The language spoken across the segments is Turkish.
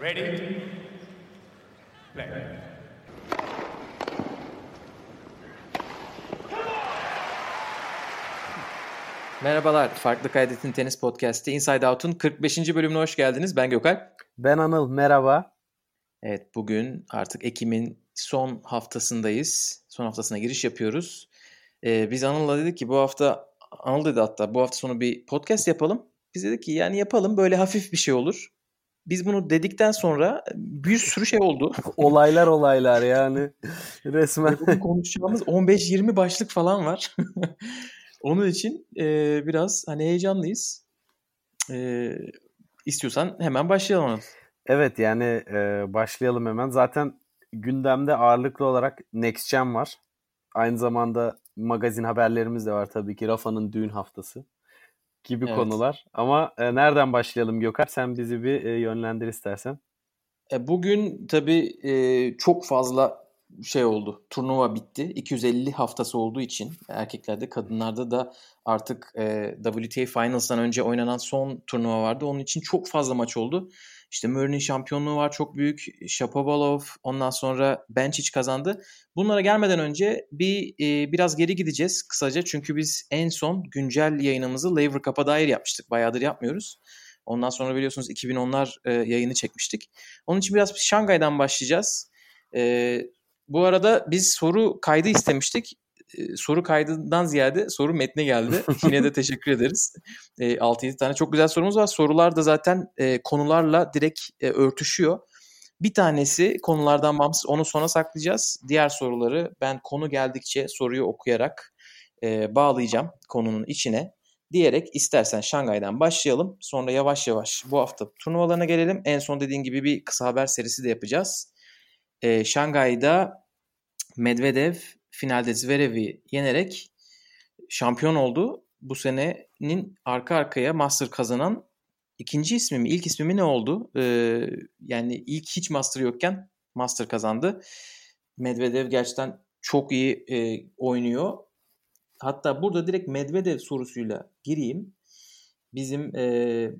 Ready? Play. Merhabalar, Farklı Kaydet'in Tenis Podcast'i Inside Out'un 45. bölümüne hoş geldiniz. Ben Gökalp. Ben Anıl, merhaba. Evet, bugün artık Ekim'in son haftasındayız. Son haftasına giriş yapıyoruz. Ee, biz Anıl'la dedik ki bu hafta, Anıl dedi hatta bu hafta sonu bir podcast yapalım. Biz dedik ki yani yapalım böyle hafif bir şey olur. Biz bunu dedikten sonra bir sürü şey oldu. olaylar olaylar yani resmen. Bugün konuşacağımız 15-20 başlık falan var. Onun için e, biraz hani heyecanlıyız. E, istiyorsan hemen başlayalım. Evet yani e, başlayalım hemen. Zaten gündemde ağırlıklı olarak Next Gen var. Aynı zamanda magazin haberlerimiz de var tabii ki. Rafa'nın düğün haftası gibi Evet. konular. Ama e, nereden başlayalım Gökhan? Sen bizi bir e, yönlendir istersen. E, bugün tabii e, çok fazla şey oldu. Turnuva bitti. 250 haftası olduğu için erkeklerde kadınlarda da artık e, WTA Finals'dan önce oynanan son turnuva vardı. Onun için çok fazla maç oldu. İşte Murray'nin şampiyonluğu var çok büyük. Shapovalov ondan sonra Bencic kazandı. Bunlara gelmeden önce bir e, biraz geri gideceğiz kısaca. Çünkü biz en son güncel yayınımızı Laver Cup'a dair yapmıştık. Bayağıdır yapmıyoruz. Ondan sonra biliyorsunuz 2010'lar e, yayını çekmiştik. Onun için biraz Şangay'dan başlayacağız. E, bu arada biz soru kaydı istemiştik. E, soru kaydından ziyade soru metne geldi. Yine de teşekkür ederiz. E, 6-7 tane çok güzel sorumuz var. Sorular da zaten e, konularla direkt e, örtüşüyor. Bir tanesi konulardan bağımsız onu sona saklayacağız. Diğer soruları ben konu geldikçe soruyu okuyarak e, bağlayacağım konunun içine diyerek istersen Şangay'dan başlayalım. Sonra yavaş yavaş bu hafta turnuvalarına gelelim. En son dediğin gibi bir kısa haber serisi de yapacağız. Ee, Şangay'da Medvedev finalde Zverev'i yenerek şampiyon oldu. Bu senenin arka arkaya Master kazanan ikinci ismi mi, ilk ismi mi ne oldu? Ee, yani ilk hiç Master yokken Master kazandı. Medvedev gerçekten çok iyi e, oynuyor. Hatta burada direkt Medvedev sorusuyla gireyim. Bizim e,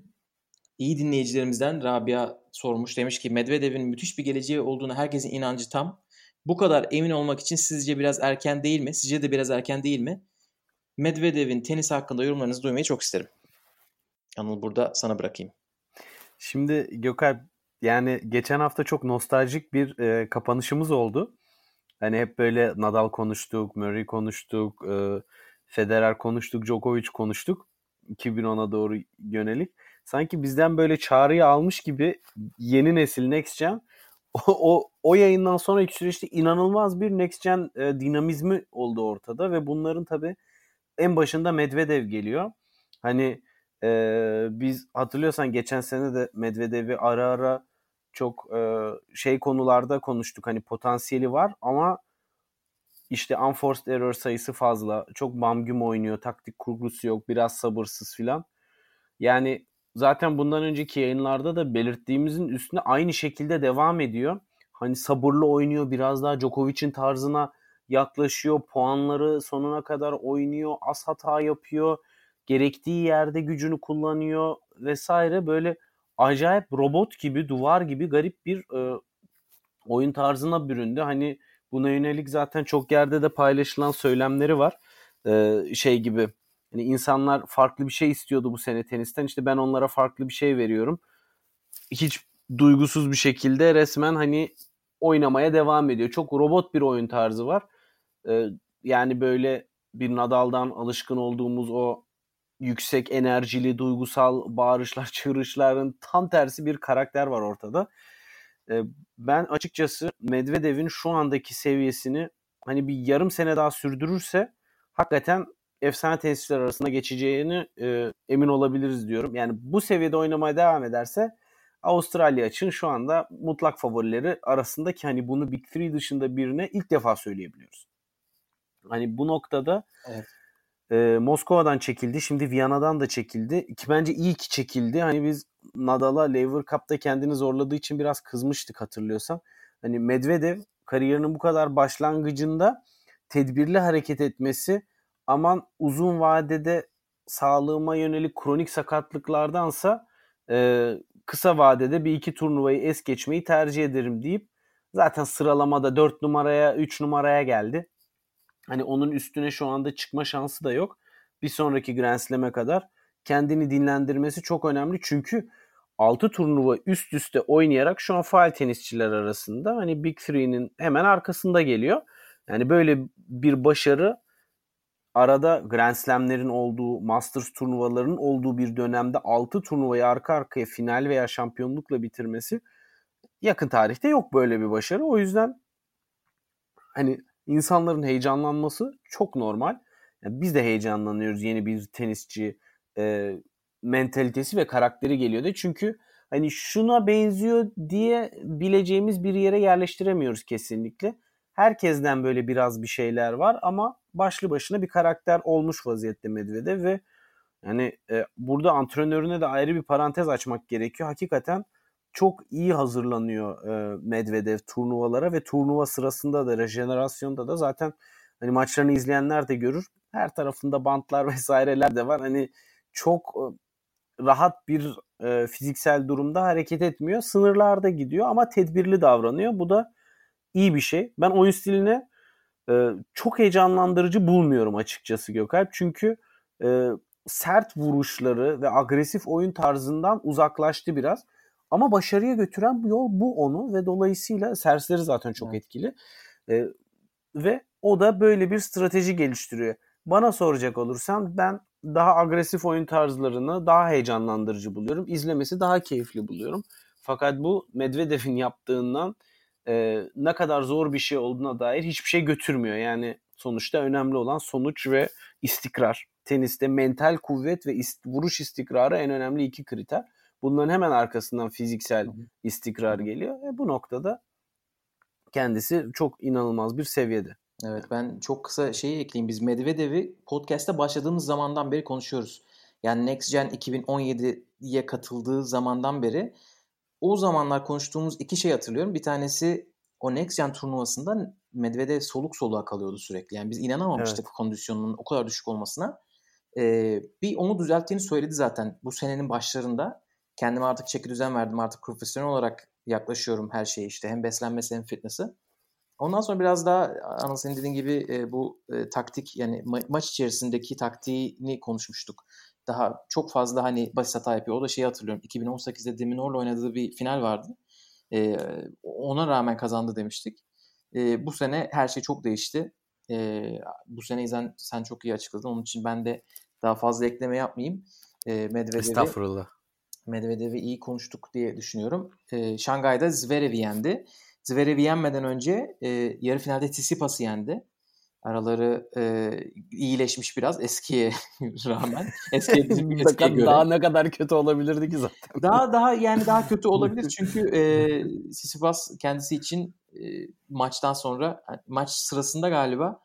iyi dinleyicilerimizden Rabia sormuş. Demiş ki Medvedev'in müthiş bir geleceği olduğunu herkesin inancı tam. Bu kadar emin olmak için sizce biraz erken değil mi? Sizce de biraz erken değil mi? Medvedev'in tenis hakkında yorumlarınızı duymayı çok isterim. Anıl burada sana bırakayım. Şimdi Gökhan yani geçen hafta çok nostaljik bir e, kapanışımız oldu. Hani hep böyle Nadal konuştuk, Murray konuştuk, e, Federer konuştuk, Djokovic konuştuk. 2010'a doğru yönelik. Sanki bizden böyle çağrıyı almış gibi yeni nesil Next Gen o, o, yayından sonraki süreçte inanılmaz bir Next Gen e, dinamizmi oldu ortada ve bunların tabii en başında Medvedev geliyor. Hani e, biz hatırlıyorsan geçen sene de Medvedev'i ara ara çok e, şey konularda konuştuk. Hani potansiyeli var ama işte unforced error sayısı fazla. Çok bamgüm oynuyor. Taktik kurgusu yok. Biraz sabırsız filan. Yani zaten bundan önceki yayınlarda da belirttiğimizin üstüne aynı şekilde devam ediyor. Hani sabırlı oynuyor. Biraz daha Djokovic'in tarzına yaklaşıyor. Puanları sonuna kadar oynuyor. Az hata yapıyor. Gerektiği yerde gücünü kullanıyor vesaire. Böyle acayip robot gibi, duvar gibi garip bir e, oyun tarzına büründü. Hani buna yönelik zaten çok yerde de paylaşılan söylemleri var. E, şey gibi hani insanlar farklı bir şey istiyordu bu sene tenisten. İşte ben onlara farklı bir şey veriyorum. Hiç duygusuz bir şekilde resmen hani oynamaya devam ediyor. Çok robot bir oyun tarzı var. E, yani böyle bir Nadal'dan alışkın olduğumuz o yüksek enerjili, duygusal bağırışlar, çığırışların tam tersi bir karakter var ortada. Ee, Ben açıkçası Medvedev'in şu andaki seviyesini hani bir yarım sene daha sürdürürse hakikaten efsane tenisçiler arasında geçeceğini e, emin olabiliriz diyorum. Yani bu seviyede oynamaya devam ederse Avustralya için şu anda mutlak favorileri arasında ki hani bunu Big Three dışında birine ilk defa söyleyebiliyoruz. Hani bu noktada Evet. e, Moskova'dan çekildi. Şimdi Viyana'dan da çekildi. Ki bence iyi ki çekildi. Hani biz Nadal'a Lever Cup'ta kendini zorladığı için biraz kızmıştık hatırlıyorsan. Hani Medvedev kariyerinin bu kadar başlangıcında tedbirli hareket etmesi aman uzun vadede sağlığıma yönelik kronik sakatlıklardansa e, kısa vadede bir iki turnuvayı es geçmeyi tercih ederim deyip zaten sıralamada 4 numaraya 3 numaraya geldi. Hani onun üstüne şu anda çıkma şansı da yok. Bir sonraki Grand Slam'e kadar kendini dinlendirmesi çok önemli. Çünkü 6 turnuva üst üste oynayarak şu an faal tenisçiler arasında hani Big Three'nin hemen arkasında geliyor. Yani böyle bir başarı arada Grand Slam'lerin olduğu, Masters turnuvalarının olduğu bir dönemde 6 turnuvayı arka arkaya final veya şampiyonlukla bitirmesi yakın tarihte yok böyle bir başarı. O yüzden hani insanların heyecanlanması çok normal. Yani biz de heyecanlanıyoruz yeni bir tenisçi e, mentalitesi ve karakteri geliyor da çünkü hani şuna benziyor diye bileceğimiz bir yere yerleştiremiyoruz kesinlikle. Herkesten böyle biraz bir şeyler var ama başlı başına bir karakter olmuş vaziyette Medvedev ve yani e, burada antrenörüne de ayrı bir parantez açmak gerekiyor. Hakikaten çok iyi hazırlanıyor e, Medvedev turnuvalara ve turnuva sırasında da rejenerasyonda da zaten hani maçlarını izleyenler de görür. Her tarafında bantlar vesaireler de var. Hani çok e, rahat bir e, fiziksel durumda hareket etmiyor. Sınırlarda gidiyor ama tedbirli davranıyor. Bu da iyi bir şey. Ben oyun stiline e, çok heyecanlandırıcı bulmuyorum açıkçası Gökalp. Çünkü e, sert vuruşları ve agresif oyun tarzından uzaklaştı biraz. Ama başarıya götüren yol bu onu ve dolayısıyla sersleri zaten çok evet. etkili. E, ve o da böyle bir strateji geliştiriyor. Bana soracak olursan ben daha agresif oyun tarzlarını daha heyecanlandırıcı buluyorum. İzlemesi daha keyifli buluyorum. Fakat bu Medvedev'in yaptığından e, ne kadar zor bir şey olduğuna dair hiçbir şey götürmüyor. Yani sonuçta önemli olan sonuç ve istikrar. Teniste mental kuvvet ve ist- vuruş istikrarı en önemli iki kriter. Bunların hemen arkasından fiziksel istikrar geliyor. E, bu noktada kendisi çok inanılmaz bir seviyede. Evet ben çok kısa şeyi ekleyeyim. Biz Medvedev'i podcast'ta başladığımız zamandan beri konuşuyoruz. Yani Next Gen 2017'ye katıldığı zamandan beri o zamanlar konuştuğumuz iki şey hatırlıyorum. Bir tanesi o Next Gen turnuvasında Medvedev soluk soluğa kalıyordu sürekli. Yani biz inanamamıştık evet. kondisyonunun o kadar düşük olmasına. Ee, bir onu düzelttiğini söyledi zaten bu senenin başlarında. Kendime artık çeki düzen verdim. Artık profesyonel olarak yaklaşıyorum her şeye işte. Hem beslenmesi hem fitness'ı. Ondan sonra biraz daha Anıl senin dediğin gibi e, bu e, taktik yani ma- maç içerisindeki taktiğini konuşmuştuk. Daha çok fazla hani basit hata yapıyor. O da şeyi hatırlıyorum. 2018'de Deminor'la oynadığı bir final vardı. E, ona rağmen kazandı demiştik. E, bu sene her şey çok değişti. E, bu sene sen, sen çok iyi açıkladın. Onun için ben de daha fazla ekleme yapmayayım. E, Medvedev'i, Estağfurullah. Medvedev'i iyi konuştuk diye düşünüyorum. E, Şangay'da Zverev'i yendi. Zverev'i yenmeden önce e, yarı finalde Tsitsipas'ı yendi. Araları e, iyileşmiş biraz eskiye rağmen. Eskiye, eskiye göre. Daha ne kadar kötü olabilirdi ki zaten. Daha daha yani daha kötü olabilir çünkü e, Tsitsipas kendisi için e, maçtan sonra maç sırasında galiba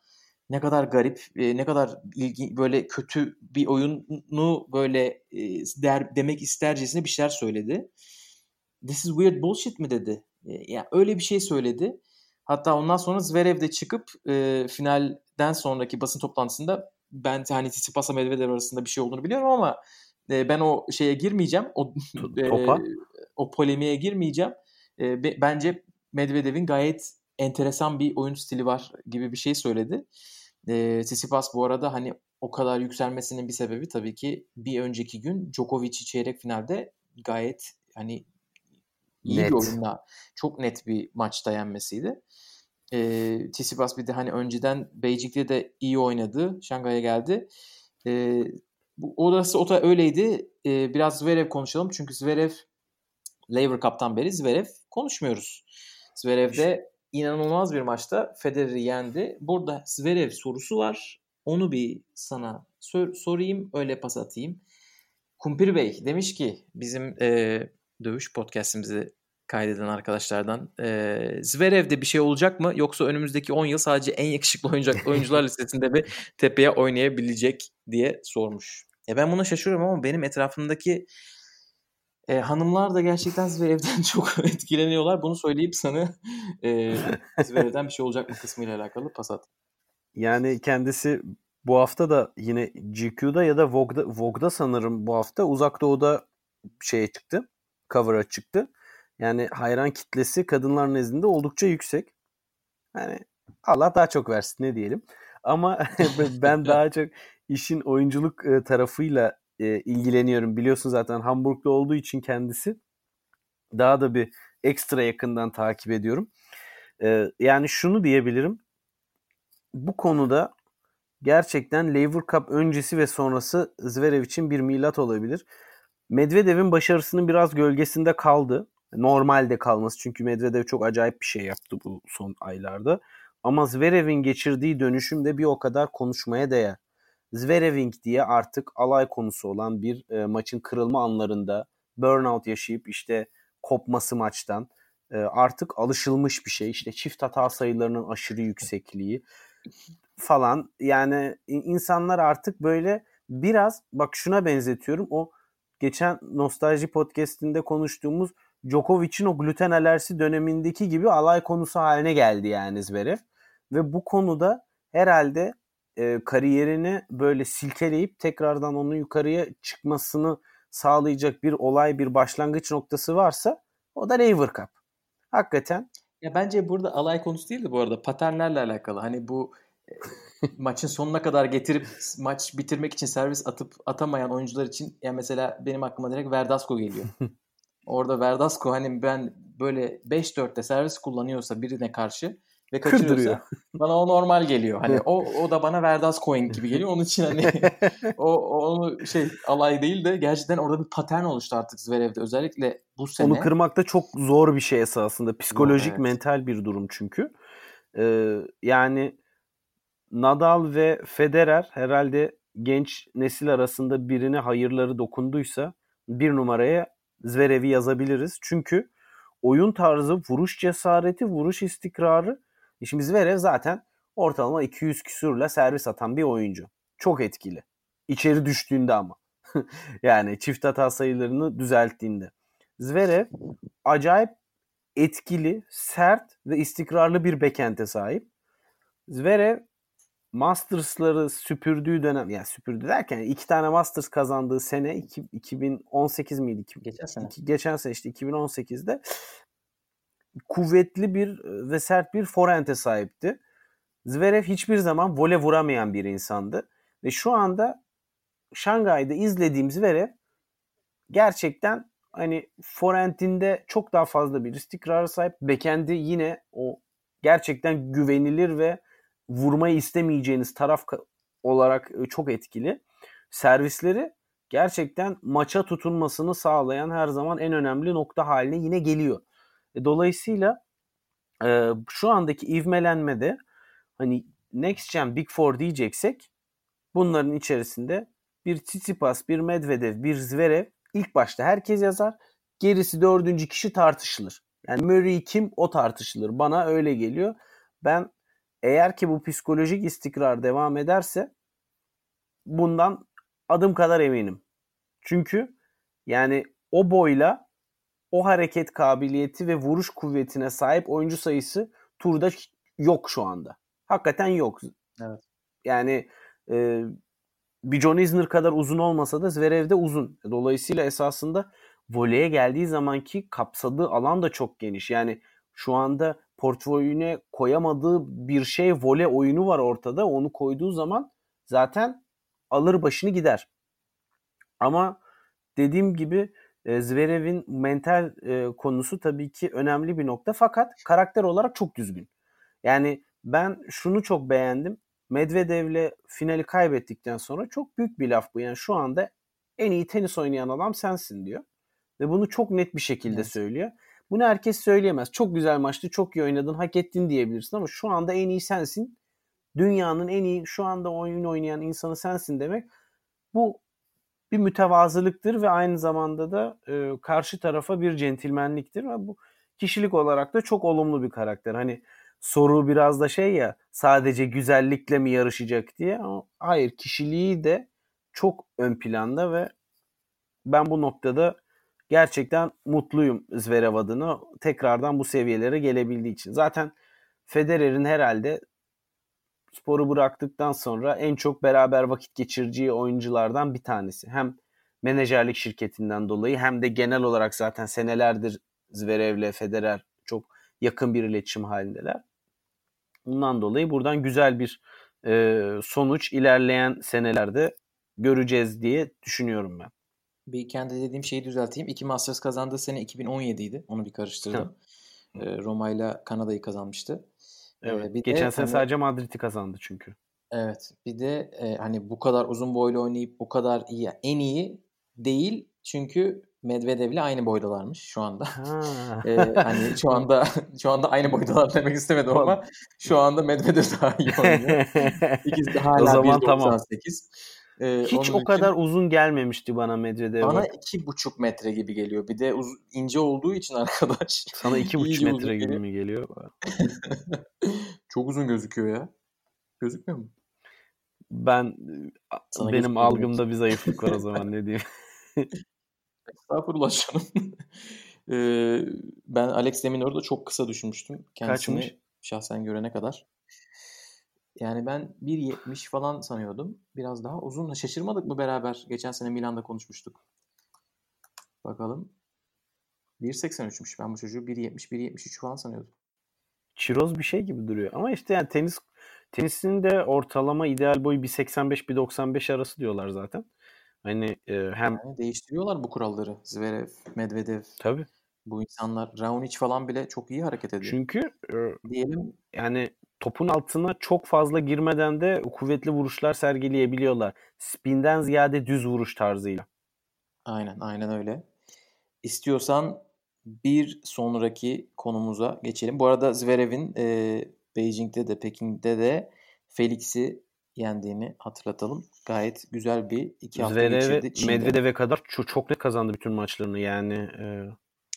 ne kadar garip, e, ne kadar ilgi böyle kötü bir oyunu böyle e, der demek istercesine bir şeyler söyledi. This is weird bullshit mi dedi. E, yani öyle bir şey söyledi. Hatta ondan sonra Zverev de çıkıp e, finalden sonraki basın toplantısında ben hani Tsitsipas'a Medvedev arasında bir şey olduğunu biliyorum ama e, ben o şeye girmeyeceğim. O e, o polemiğe girmeyeceğim. E, be, bence Medvedev'in gayet enteresan bir oyun stili var gibi bir şey söyledi. E, Tsitsipas bu arada hani o kadar yükselmesinin bir sebebi tabii ki bir önceki gün Djokovic'i çeyrek finalde gayet hani iyi net. bir oyunla çok net bir maçta yenmesiydi. E, Tsitsipas bir de hani önceden Beijing'de de iyi oynadı. Şangay'a geldi. E, bu, orası o da öyleydi. E, biraz Zverev konuşalım. Çünkü Zverev Lever Cup'tan beri Zverev konuşmuyoruz. Zverev de inanılmaz bir maçta Federer'i yendi. Burada Zverev sorusu var. Onu bir sana sor, sorayım. Öyle pas atayım. Kumpir Bey demiş ki bizim e, dövüş podcastimizi kaydeden arkadaşlardan. E, Zverev'de bir şey olacak mı? Yoksa önümüzdeki 10 yıl sadece en yakışıklı oyuncak, oyuncular listesinde bir tepeye oynayabilecek diye sormuş. E ben buna şaşırıyorum ama benim etrafımdaki e, hanımlar da gerçekten Zverev'den çok etkileniyorlar. Bunu söyleyip sana e, Zverev'den bir şey olacak mı kısmıyla alakalı pas at. Yani kendisi bu hafta da yine GQ'da ya da Vogue'da, Vogue'da sanırım bu hafta Uzak Doğu'da şeye çıktı. Cover'a çıktı. Yani hayran kitlesi kadınlar nezdinde oldukça yüksek. Yani Allah daha çok versin ne diyelim. Ama ben daha çok işin oyunculuk e, tarafıyla e, ilgileniyorum. Biliyorsun zaten Hamburg'da olduğu için kendisi daha da bir ekstra yakından takip ediyorum. E, yani şunu diyebilirim. Bu konuda gerçekten Lever Cup öncesi ve sonrası Zverev için bir milat olabilir. Medvedev'in başarısının biraz gölgesinde kaldı. Normalde kalması çünkü Medvedev çok acayip bir şey yaptı bu son aylarda. Ama Zverev'in geçirdiği dönüşüm de bir o kadar konuşmaya değer. Zvereving diye artık alay konusu olan bir e, maçın kırılma anlarında burnout yaşayıp işte kopması maçtan e, artık alışılmış bir şey. İşte çift hata sayılarının aşırı yüksekliği falan yani insanlar artık böyle biraz bak şuna benzetiyorum o geçen nostalji podcast'inde konuştuğumuz Djokovic'in o gluten alerjisi dönemindeki gibi alay konusu haline geldi yani Zverev. Ve bu konuda herhalde e, kariyerini böyle silkeleyip tekrardan onun yukarıya çıkmasını sağlayacak bir olay, bir başlangıç noktası varsa o da Lever Cup. Hakikaten. Ya bence burada alay konusu değil de bu arada paternlerle alakalı. Hani bu maçın sonuna kadar getirip maç bitirmek için servis atıp atamayan oyuncular için ya mesela benim aklıma direkt Verdasco geliyor. Orada Verdasco hani ben böyle 5-4'te servis kullanıyorsa birine karşı ve kaçırıyorsa bana o normal geliyor. Hani o o da bana Verdas coin gibi geliyor. Onun için hani o onu şey alay değil de gerçekten orada bir patern oluştu artık Zverev'de. Özellikle bu sene. Onu kırmak da çok zor bir şey esasında. Psikolojik, evet. mental bir durum çünkü. Ee, yani Nadal ve Federer herhalde genç nesil arasında birine hayırları dokunduysa bir numaraya Zverev'i yazabiliriz. Çünkü oyun tarzı, vuruş cesareti, vuruş istikrarı Şimdi Zverev zaten ortalama 200 küsürle servis atan bir oyuncu. Çok etkili. İçeri düştüğünde ama. yani çift hata sayılarını düzelttiğinde. Zverev acayip etkili, sert ve istikrarlı bir bekente sahip. Zverev Masters'ları süpürdüğü dönem, yani süpürdü derken iki tane Masters kazandığı sene 2018 miydi? Geçen sene. Geçen sene işte 2018'de kuvvetli bir ve sert bir forente sahipti. Zverev hiçbir zaman vole vuramayan bir insandı. Ve şu anda Şangay'da izlediğim Zverev gerçekten hani forentinde çok daha fazla bir istikrara sahip. Bekendi yine o gerçekten güvenilir ve vurmayı istemeyeceğiniz taraf olarak e, çok etkili. Servisleri gerçekten maça tutunmasını sağlayan her zaman en önemli nokta haline yine geliyor. E, dolayısıyla e, şu andaki ivmelenmede hani Next Gen Big Four diyeceksek bunların içerisinde bir Tsitsipas, bir Medvedev, bir Zverev ilk başta herkes yazar. Gerisi dördüncü kişi tartışılır. Yani Murray kim o tartışılır. Bana öyle geliyor. Ben eğer ki bu psikolojik istikrar devam ederse bundan adım kadar eminim. Çünkü yani o boyla o hareket kabiliyeti ve vuruş kuvvetine sahip oyuncu sayısı turda yok şu anda. Hakikaten yok. Evet. Yani e, bir John Isner kadar uzun olmasa da Zverev de uzun. Dolayısıyla esasında voleye geldiği zamanki kapsadığı alan da çok geniş. Yani şu anda portföyüne koyamadığı bir şey vole oyunu var ortada. Onu koyduğu zaman zaten alır başını gider. Ama dediğim gibi e, Zverev'in mental e, konusu tabii ki önemli bir nokta fakat karakter olarak çok düzgün. Yani ben şunu çok beğendim. Medvedev'le finali kaybettikten sonra çok büyük bir laf bu. Yani şu anda en iyi tenis oynayan adam sensin diyor. Ve bunu çok net bir şekilde evet. söylüyor. Bunu herkes söyleyemez. Çok güzel maçtı, çok iyi oynadın, hak ettin diyebilirsin ama şu anda en iyi sensin. Dünyanın en iyi şu anda oyun oynayan insanı sensin demek. Bu bir mütevazılıktır ve aynı zamanda da e, karşı tarafa bir centilmenliktir ve bu kişilik olarak da çok olumlu bir karakter. Hani soru biraz da şey ya sadece güzellikle mi yarışacak diye ama hayır kişiliği de çok ön planda ve ben bu noktada gerçekten mutluyum Zverev adına tekrardan bu seviyelere gelebildiği için. Zaten Federer'in herhalde sporu bıraktıktan sonra en çok beraber vakit geçireceği oyunculardan bir tanesi. Hem menajerlik şirketinden dolayı hem de genel olarak zaten senelerdir Zverev'le Federer çok yakın bir iletişim halindeler. Bundan dolayı buradan güzel bir e, sonuç ilerleyen senelerde göreceğiz diye düşünüyorum ben. Bir kendi dediğim şeyi düzelteyim. İki Masters kazandığı sene 2017 idi. Onu bir karıştırdım. E, Roma ile Kanada'yı kazanmıştı. Evet. Bir Geçen de, sene hani, sadece Madrid'i kazandı çünkü. Evet. Bir de e, hani bu kadar uzun boylu oynayıp bu kadar iyi, en iyi değil. Çünkü Medvedev'le aynı boydalarmış şu anda. ee, hani şu anda şu anda aynı boydalar demek istemedim ama şu anda Medvedev daha iyi oynuyor. İkisi de hala o zaman 1.98. Tamam. Ee, Hiç o kadar için, uzun gelmemişti bana Medvedev. Bana iki buçuk metre gibi geliyor. Bir de uz, ince olduğu için arkadaş. Sana iki buçuk metre gibi mi geliyor? Çok uzun gözüküyor ya. Gözükmüyor mu? Ben Sana benim algımda bir zayıflık var o zaman ne diyeyim. Estağfurullah canım. ee, ben Alex Deminor'u da çok kısa düşünmüştüm. Kendisini Kaçmış? şahsen görene kadar. Yani ben 1.70 falan sanıyordum. Biraz daha uzun. Şaşırmadık mı beraber? Geçen sene Milan'da konuşmuştuk. Bakalım. 1.83'müş. Ben bu çocuğu 1.70, 1.73 falan sanıyordum. Çiroz bir şey gibi duruyor. Ama işte yani tenis tenisin de ortalama ideal boyu 1.85-1.95 arası diyorlar zaten. Hani e, hem yani değiştiriyorlar bu kuralları. Zverev, Medvedev. Tabii. Bu insanlar Raonic falan bile çok iyi hareket ediyor. Çünkü e, diyelim yani topun altına çok fazla girmeden de kuvvetli vuruşlar sergileyebiliyorlar. Spinden ziyade düz vuruş tarzıyla. Aynen, aynen öyle. İstiyorsan bir sonraki konumuza geçelim. Bu arada Zverev'in e, Beijing'de de Pekin'de de Felix'i yendiğini hatırlatalım. Gayet güzel bir iki hafta Zverev, geçirdi. Medvedev'e kadar çok, çok net kazandı bütün maçlarını yani. E...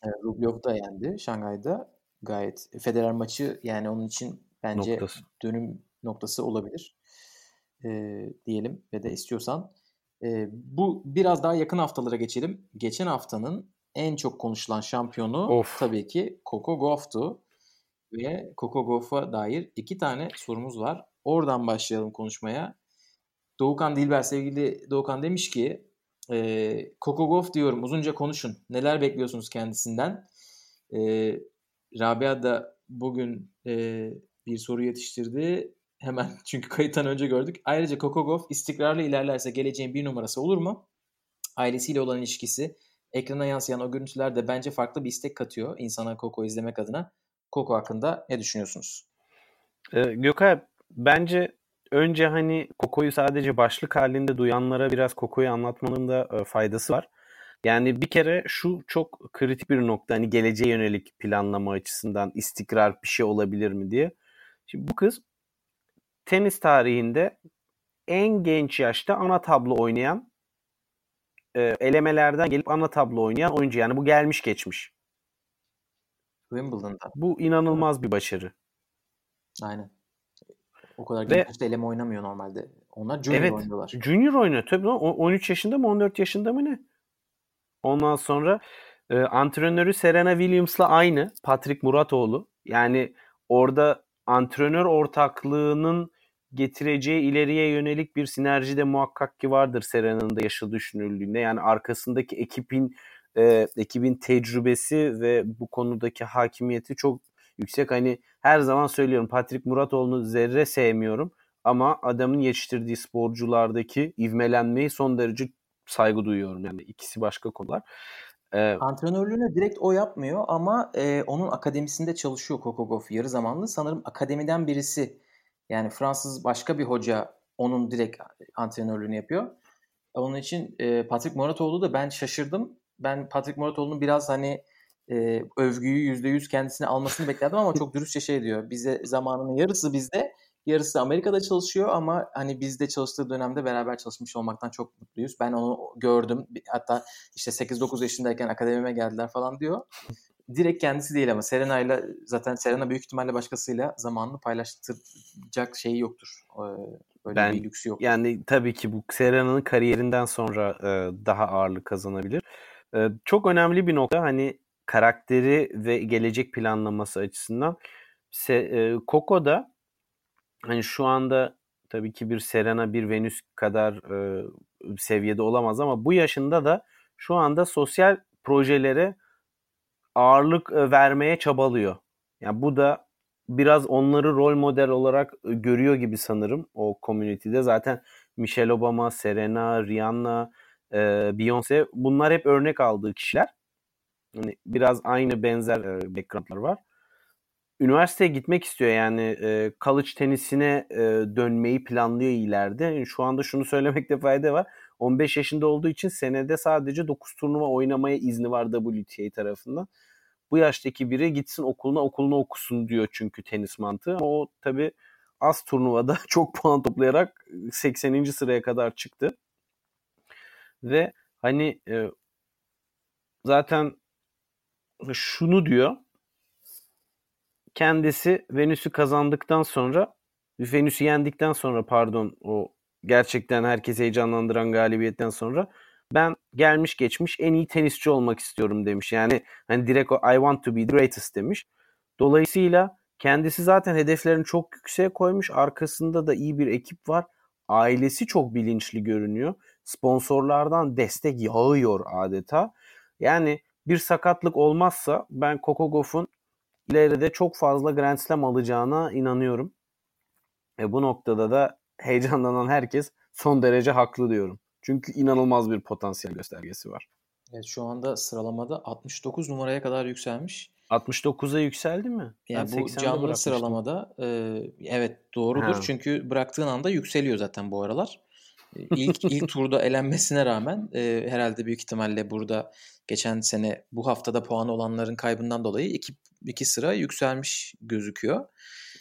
Evet, Rublev da yendi Şangay'da. Gayet Federer maçı yani onun için bence noktası. dönüm noktası olabilir. E, diyelim ve de istiyorsan. E, bu biraz daha yakın haftalara geçelim. Geçen haftanın en çok konuşulan şampiyonu of. tabii ki Coco Gauff'tu. Ve Coco Gauff'a dair iki tane sorumuz var. Oradan başlayalım konuşmaya. Doğukan Dilber sevgili Doğukan demiş ki e, Gauff diyorum uzunca konuşun. Neler bekliyorsunuz kendisinden? E, Rabia da bugün e, bir soru yetiştirdi. Hemen çünkü kayıttan önce gördük. Ayrıca Gauff istikrarlı ilerlerse geleceğin bir numarası olur mu? Ailesiyle olan ilişkisi, ekrana yansıyan o görüntüler de bence farklı bir istek katıyor insana Coco izlemek adına. Coco hakkında ne düşünüyorsunuz? Ee, Gökay bence önce hani Coco'yu sadece başlık halinde duyanlara biraz Coco'yu anlatmanın da e, faydası var. Yani bir kere şu çok kritik bir nokta hani geleceğe yönelik planlama açısından istikrar bir şey olabilir mi diye. Şimdi bu kız tenis tarihinde en genç yaşta ana tablo oynayan e, elemelerden gelip ana tablo oynayan oyuncu. Yani bu gelmiş geçmiş. Wimbledon'da. Bu inanılmaz bir başarı. Aynen. O kadar genç yaşta eleme oynamıyor normalde. Onlar junior evet, oynuyorlar. Junior oynuyor tabii. 13 yaşında mı 14 yaşında mı ne? Ondan sonra e, antrenörü Serena Williams'la aynı. Patrick Muratoğlu. Yani orada antrenör ortaklığının getireceği ileriye yönelik bir sinerji de muhakkak ki vardır Serena'nın da yaşı düşünüldüğünde. Yani arkasındaki ekibin e, ekibin tecrübesi ve bu konudaki hakimiyeti çok yüksek. Hani her zaman söylüyorum Patrick Muratoğlu'nu zerre sevmiyorum ama adamın yetiştirdiği sporculardaki ivmelenmeyi son derece saygı duyuyorum. Yani ikisi başka konular. Ee, Antrenörlüğünü direkt o yapmıyor ama e, onun akademisinde çalışıyor Kokogov yarı zamanlı. Sanırım akademiden birisi yani Fransız başka bir hoca onun direkt antrenörlüğünü yapıyor. Onun için e, Patrick Muratoğlu da ben şaşırdım. Ben Patrick Muratoğlu'nun biraz hani e, övgüyü %100 kendisine almasını beklerdim ama çok dürüstçe şey diyor. Bize zamanının yarısı bizde, yarısı Amerika'da çalışıyor ama hani bizde çalıştığı dönemde beraber çalışmış olmaktan çok mutluyuz. Ben onu gördüm. Hatta işte 8-9 yaşındayken akademime geldiler falan diyor. Direkt kendisi değil ama Serena ile zaten Serena büyük ihtimalle başkasıyla zamanını paylaştıracak şeyi yoktur. Böyle ben, bir lüksü yok. Yani tabii ki bu Serena'nın kariyerinden sonra daha ağırlık kazanabilir. Çok önemli bir nokta hani karakteri ve gelecek planlaması açısından. Se, e, Coco da hani şu anda tabii ki bir Serena bir Venüs kadar e, seviyede olamaz ama bu yaşında da şu anda sosyal projelere ağırlık e, vermeye çabalıyor. Yani bu da biraz onları rol model olarak e, görüyor gibi sanırım o community'de. Zaten Michelle Obama, Serena, Rihanna, e, Beyoncé bunlar hep örnek aldığı kişiler. Yani biraz aynı benzer e, backgroundlar var. Üniversiteye gitmek istiyor yani e, college tenisine e, dönmeyi planlıyor ileride. Şu anda şunu söylemekte fayda var. 15 yaşında olduğu için senede sadece 9 turnuva oynamaya izni var WTA tarafından. Bu yaştaki biri gitsin okuluna okulunu okusun diyor çünkü tenis mantığı. Ama o tabi az turnuvada çok puan toplayarak 80. sıraya kadar çıktı. Ve hani e, zaten şunu diyor. Kendisi Venüs'ü kazandıktan sonra Venüs'ü yendikten sonra pardon o gerçekten herkesi heyecanlandıran galibiyetten sonra ben gelmiş geçmiş en iyi tenisçi olmak istiyorum demiş. Yani hani direkt o I want to be the greatest demiş. Dolayısıyla kendisi zaten hedeflerini çok yükseğe koymuş. Arkasında da iyi bir ekip var. Ailesi çok bilinçli görünüyor. Sponsorlardan destek yağıyor adeta. Yani bir sakatlık olmazsa ben Coco Gauff'un ileride çok fazla Grand Slam alacağına inanıyorum. E bu noktada da heyecanlanan herkes son derece haklı diyorum. Çünkü inanılmaz bir potansiyel göstergesi var. Evet şu anda sıralamada 69 numaraya kadar yükselmiş. 69'a yükseldi mi? Yani ben bu canlı sıralamada e, evet doğrudur. Ha. Çünkü bıraktığın anda yükseliyor zaten bu aralar. İlk ilk turda elenmesine rağmen e, herhalde büyük ihtimalle burada geçen sene bu haftada puanı olanların kaybından dolayı iki, iki sıra yükselmiş gözüküyor.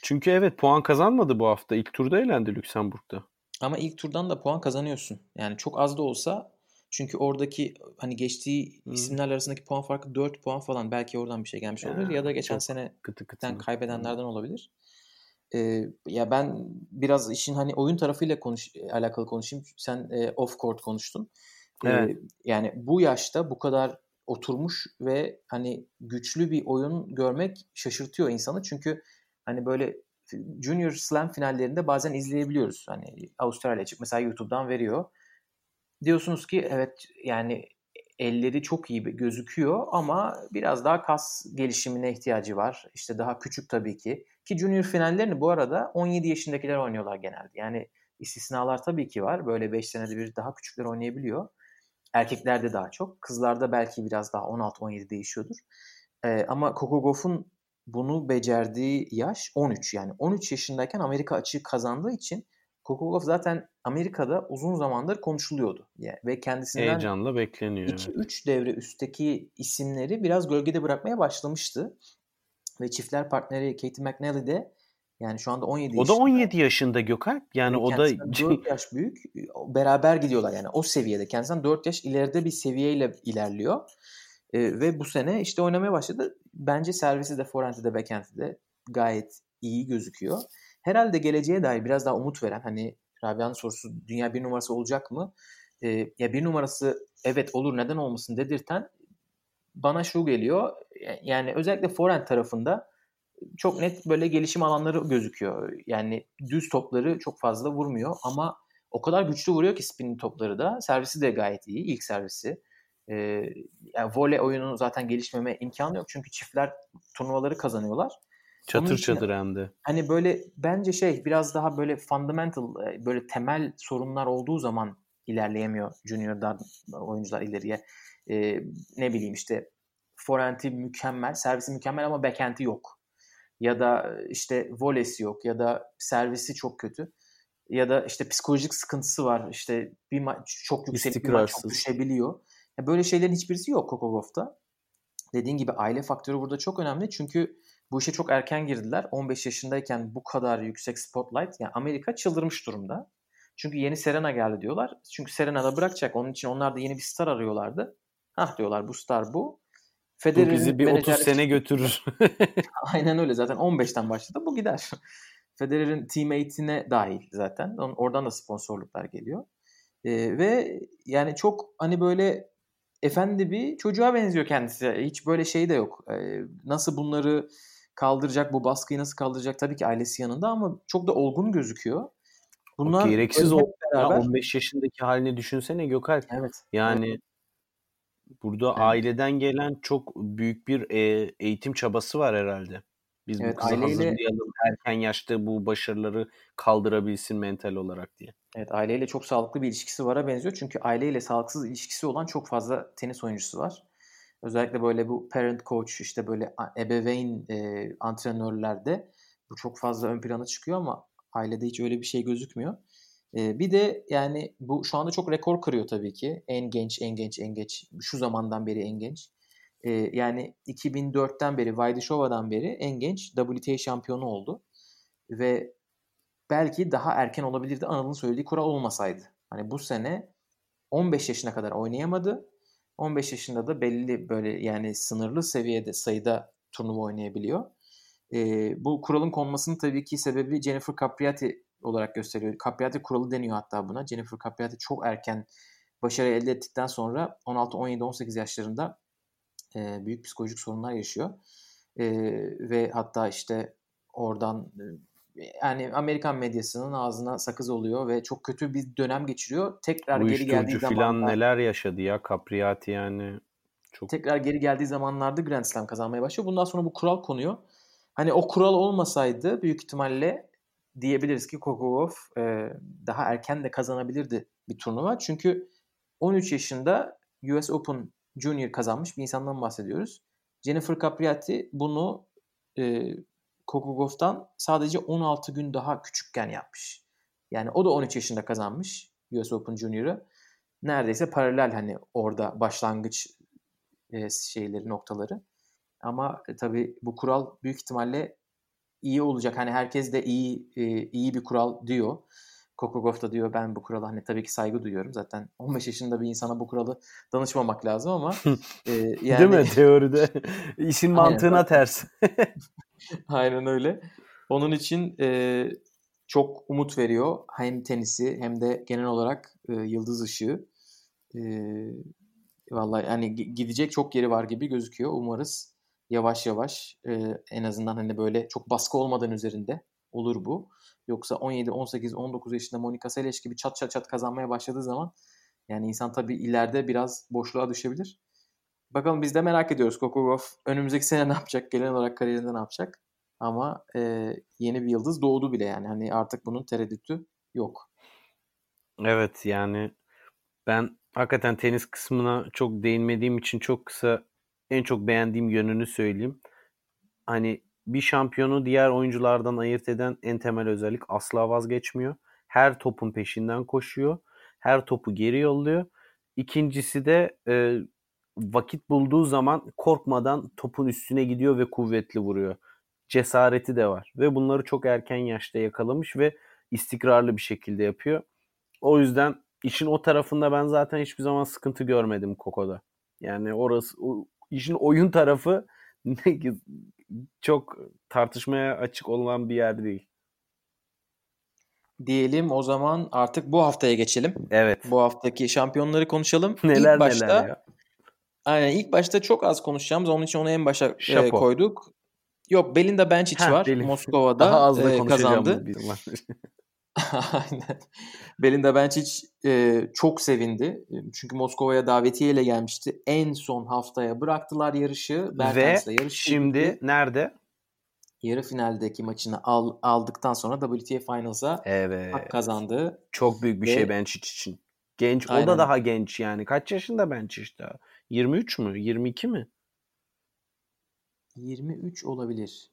Çünkü evet puan kazanmadı bu hafta. İlk turda elendi Lüksemburg'da. Ama ilk turdan da puan kazanıyorsun. Yani çok az da olsa çünkü oradaki hani geçtiği hmm. isimler arasındaki puan farkı 4 puan falan. Belki oradan bir şey gelmiş olabilir ya da geçen sene kıtı kıtı. kaybedenlerden olabilir. Ee, ya ben biraz işin hani oyun tarafıyla konuş alakalı konuşayım. Sen e, off court konuştun. Evet. Ee, yani bu yaşta bu kadar oturmuş ve hani güçlü bir oyun görmek şaşırtıyor insanı. Çünkü hani böyle Junior Slam finallerinde bazen izleyebiliyoruz. Hani Avustralya çık mesela YouTube'dan veriyor. Diyorsunuz ki evet yani elleri çok iyi gözüküyor ama biraz daha kas gelişimine ihtiyacı var. İşte daha küçük tabii ki. Ki junior finallerini bu arada 17 yaşındakiler oynuyorlar genelde. Yani istisnalar tabii ki var. Böyle 5 senede bir daha küçükler oynayabiliyor. Erkeklerde daha çok. Kızlarda belki biraz daha 16-17 değişiyordur. Ee, ama Coco Gauff'un bunu becerdiği yaş 13 yani 13 yaşındayken Amerika açığı kazandığı için Gauff zaten Amerika'da uzun zamandır konuşuluyordu. Yani ve kendisinden heyecanla bekleniyor. 2-3 devre üstteki isimleri biraz gölgede bırakmaya başlamıştı. Ve çiftler partneri Katie McNally de yani şu anda 17 yaşında. O da 17 yaşında Gökhan. Yani o da 4 yaş büyük. Beraber gidiyorlar yani o seviyede. Kendisinden 4 yaş ileride bir seviyeyle ilerliyor. E, ve bu sene işte oynamaya başladı. Bence servisi de forehand'i de backhand'i de gayet iyi gözüküyor. Herhalde geleceğe dair biraz daha umut veren hani Rabia'nın sorusu dünya bir numarası olacak mı? E, ya bir numarası evet olur neden olmasın dedirten bana şu geliyor. Yani özellikle forehand tarafında çok net böyle gelişim alanları gözüküyor. Yani düz topları çok fazla vurmuyor ama o kadar güçlü vuruyor ki spin topları da. Servisi de gayet iyi. ilk servisi. Ee, yani voley oyunun zaten gelişmeme imkanı yok. Çünkü çiftler turnuvaları kazanıyorlar. Çatır için, çatır hem de. Hani böyle bence şey biraz daha böyle fundamental böyle temel sorunlar olduğu zaman ilerleyemiyor junior'dan oyuncular ileriye. Ee, ne bileyim işte forehand'i mükemmel, servisi mükemmel ama backhand'i yok. Ya da işte volesi yok ya da servisi çok kötü. Ya da işte psikolojik sıkıntısı var. İşte bir maç çok yüksek bir maç çok düşebiliyor. Ya böyle şeylerin hiçbirisi yok Gauff'ta. Dediğin gibi aile faktörü burada çok önemli. Çünkü bu işe çok erken girdiler. 15 yaşındayken bu kadar yüksek spotlight. Yani Amerika çıldırmış durumda. Çünkü yeni Serena geldi diyorlar. Çünkü Serena da bırakacak. Onun için onlar da yeni bir star arıyorlardı. Hah diyorlar bu star bu. Federer'in bu bizi bir 30 sene götürür. Aynen öyle zaten 15'ten başladı bu gider. Federer'in teammate'ine dahil zaten. Oradan da sponsorluklar geliyor. Ee, ve yani çok hani böyle efendi bir çocuğa benziyor kendisi. Hiç böyle şey de yok. Ee, nasıl bunları kaldıracak, bu baskıyı nasıl kaldıracak tabii ki ailesi yanında ama çok da olgun gözüküyor. Bunlar o gereksiz o beraber... 15 yaşındaki halini düşünsene Gökalp. Evet. Yani evet. burada evet. aileden gelen çok büyük bir e, eğitim çabası var herhalde. Biz evet, bu kızı aileyle... hazırlayalım erken yaşta bu başarıları kaldırabilsin mental olarak diye. Evet aileyle çok sağlıklı bir ilişkisi vara benziyor. Çünkü aileyle sağlıksız ilişkisi olan çok fazla tenis oyuncusu var. Özellikle böyle bu parent coach işte böyle ebeveyn e, antrenörlerde bu çok fazla ön plana çıkıyor ama ailede hiç öyle bir şey gözükmüyor. E, bir de yani bu şu anda çok rekor kırıyor tabii ki. En genç, en genç, en genç. Şu zamandan beri en genç. E, yani 2004'ten beri, Vaidishova'dan beri en genç WTA şampiyonu oldu. Ve belki daha erken olabilirdi Anıl'ın söylediği kural olmasaydı. Hani bu sene 15 yaşına kadar oynayamadı. 15 yaşında da belli böyle yani sınırlı seviyede sayıda turnuva oynayabiliyor. E, bu kuralın konmasının tabii ki sebebi Jennifer Capriati olarak gösteriyor. Capriati kuralı deniyor hatta buna. Jennifer Capriati çok erken başarı elde ettikten sonra 16, 17, 18 yaşlarında e, büyük psikolojik sorunlar yaşıyor. E, ve hatta işte oradan yani Amerikan medyasının ağzına sakız oluyor ve çok kötü bir dönem geçiriyor. Tekrar geri geldiği zaman filan neler yaşadı ya Capriati yani. Çok... Tekrar geri geldiği zamanlarda Grand Slam kazanmaya başlıyor. Bundan sonra bu kural konuyor. Hani o kural olmasaydı büyük ihtimalle diyebiliriz ki Kokogov e, daha erken de kazanabilirdi bir turnuva. Çünkü 13 yaşında US Open Junior kazanmış bir insandan bahsediyoruz. Jennifer Capriati bunu e, Kokogov'dan sadece 16 gün daha küçükken yapmış. Yani o da 13 yaşında kazanmış US Open Junior'ı. Neredeyse paralel hani orada başlangıç e, şeyleri noktaları. Ama e, tabii bu kural büyük ihtimalle iyi olacak. Hani herkes de iyi e, iyi bir kural diyor. Kokogov da diyor ben bu kurala hani tabii ki saygı duyuyorum. Zaten 15 yaşında bir insana bu kuralı danışmamak lazım ama e, yani... Değil mi teoride? işin mantığına ters. Aynen öyle. Onun için e, çok umut veriyor. Hem tenisi hem de genel olarak e, yıldız ışığı. E, vallahi yani gidecek çok yeri var gibi gözüküyor. Umarız yavaş yavaş e, en azından hani böyle çok baskı olmadan üzerinde olur bu. Yoksa 17, 18, 19 yaşında Monika Seles gibi çat çat çat kazanmaya başladığı zaman yani insan tabii ileride biraz boşluğa düşebilir. Bakalım biz de merak ediyoruz Kokogov önümüzdeki sene ne yapacak, gelen olarak kariyerinde ne yapacak. Ama e, yeni bir yıldız doğdu bile yani. Hani artık bunun tereddütü yok. Evet yani ben hakikaten tenis kısmına çok değinmediğim için çok kısa en çok beğendiğim yönünü söyleyeyim. Hani bir şampiyonu diğer oyunculardan ayırt eden en temel özellik asla vazgeçmiyor. Her topun peşinden koşuyor. Her topu geri yolluyor. İkincisi de e, vakit bulduğu zaman korkmadan topun üstüne gidiyor ve kuvvetli vuruyor. Cesareti de var ve bunları çok erken yaşta yakalamış ve istikrarlı bir şekilde yapıyor. O yüzden işin o tarafında ben zaten hiçbir zaman sıkıntı görmedim Koko'da. Yani orası o, işin oyun tarafı çok tartışmaya açık olan bir yer değil. Diyelim o zaman artık bu haftaya geçelim. Evet. Bu haftaki şampiyonları konuşalım. Neler ilk başta, neler ya. Aynen ilk başta çok az konuşacağımız. Onun için onu en başa e, koyduk. Yok Belinda Bencic Heh, var. Belin. Moskova'da Daha az da e, kazandı. Aynen. Belinda Bencic e, çok sevindi. Çünkü Moskova'ya davetiye ile gelmişti. En son haftaya bıraktılar yarışı. Ve şimdi gitti. nerede? Yarı finaldeki maçını al, aldıktan sonra WTA Finals'a evet. hak kazandı. Çok büyük bir Ve, şey Bencic için. Genç. Aynen. O da daha genç yani. Kaç yaşında Bencic daha? 23 mü? 22 mi? 23 olabilir.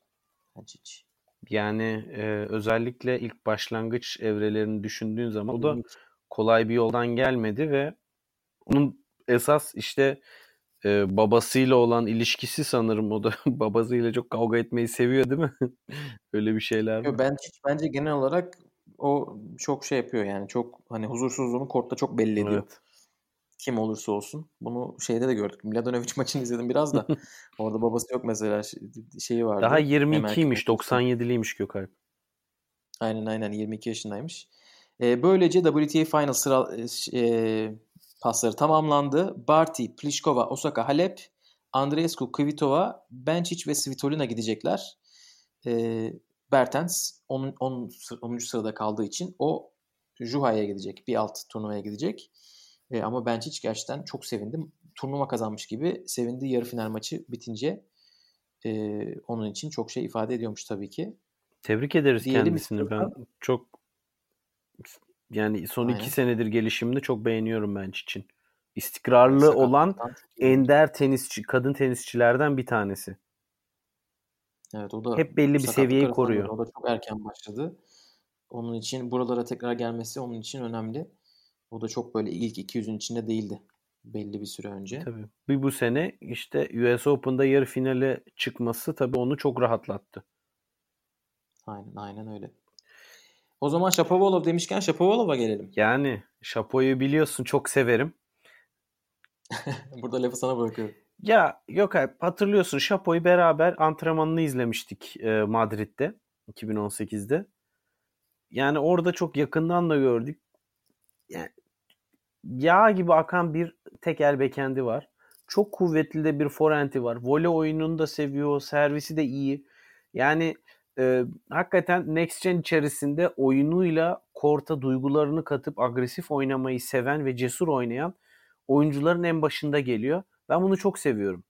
Bencic. Yani e, özellikle ilk başlangıç evrelerini düşündüğün zaman o da kolay bir yoldan gelmedi ve onun esas işte e, babasıyla olan ilişkisi sanırım o da babasıyla çok kavga etmeyi seviyor değil mi? Öyle bir şeyler mi? Bence, bence genel olarak o çok şey yapıyor yani çok hani huzursuzluğunu kortta çok belli ediyor. Evet. Kim olursa olsun. Bunu şeyde de gördük. Mladenovic maçını izledim biraz da. Orada babası yok mesela şeyi vardı. Daha 22'ymiş 97'liymiş Gökalp. Aynen aynen 22 yaşındaymış. E, böylece WTA Final sıra e, pasları tamamlandı. Barty, Pliskova, Osaka, Halep, Andreescu, Kvitova, Bencic ve Svitolina gidecekler. E, Bertens 10. 10. 10. sırada kaldığı için o Juha'ya gidecek. Bir alt turnuvaya gidecek. E, ama ben hiç gerçekten çok sevindim. Turnuva kazanmış gibi sevindi yarı final maçı bitince. E, onun için çok şey ifade ediyormuş tabii ki. Tebrik ederiz Diyelim kendisini. Istiyorsan. Ben çok yani son Aynen. iki senedir gelişimini çok beğeniyorum ben için. İstikrarlı Sakatlıktan olan ender tenisçi, kadın tenisçilerden bir tanesi. Evet o da hep belli bir seviyeyi koruyor. O da çok erken başladı. Onun için buralara tekrar gelmesi onun için önemli. O da çok böyle ilk 200'ün içinde değildi belli bir süre önce. Tabii. Bir bu sene işte US Open'da yarı finale çıkması tabii onu çok rahatlattı. Aynen aynen öyle. O zaman Shapovalov demişken Shapovalov'a gelelim. Yani Shapo'yu biliyorsun çok severim. Burada lafı sana bırakıyorum. Ya yok hatırlıyorsun Shapo'yu beraber antrenmanını izlemiştik e, Madrid'de 2018'de. Yani orada çok yakından da gördük. Yani yağ gibi akan bir tek el bekendi var. Çok kuvvetli de bir forehand'i var. Voley oyununu da seviyor. Servisi de iyi. Yani e, hakikaten Next Gen içerisinde oyunuyla korta duygularını katıp agresif oynamayı seven ve cesur oynayan oyuncuların en başında geliyor. Ben bunu çok seviyorum.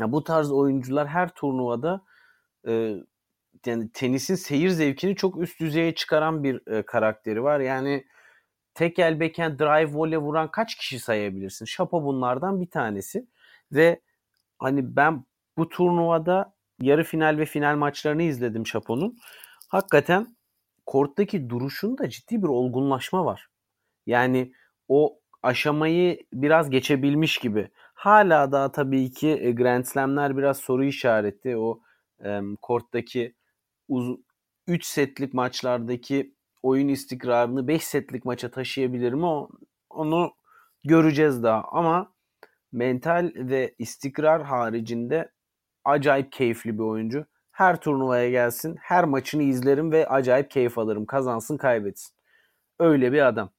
Ya bu tarz oyuncular her turnuvada e, yani tenisin seyir zevkini çok üst düzeye çıkaran bir e, karakteri var. Yani tek el backhand drive volley vuran kaç kişi sayabilirsin? Şapo bunlardan bir tanesi. Ve hani ben bu turnuvada yarı final ve final maçlarını izledim Şapo'nun. Hakikaten korttaki duruşunda ciddi bir olgunlaşma var. Yani o aşamayı biraz geçebilmiş gibi. Hala daha tabii ki e, Grand Slam'ler biraz soru işareti. O e, korttaki 3 setlik maçlardaki oyun istikrarını 5 setlik maça taşıyabilir mi? Onu göreceğiz daha. Ama mental ve istikrar haricinde acayip keyifli bir oyuncu. Her turnuvaya gelsin, her maçını izlerim ve acayip keyif alırım. Kazansın, kaybetsin. Öyle bir adam.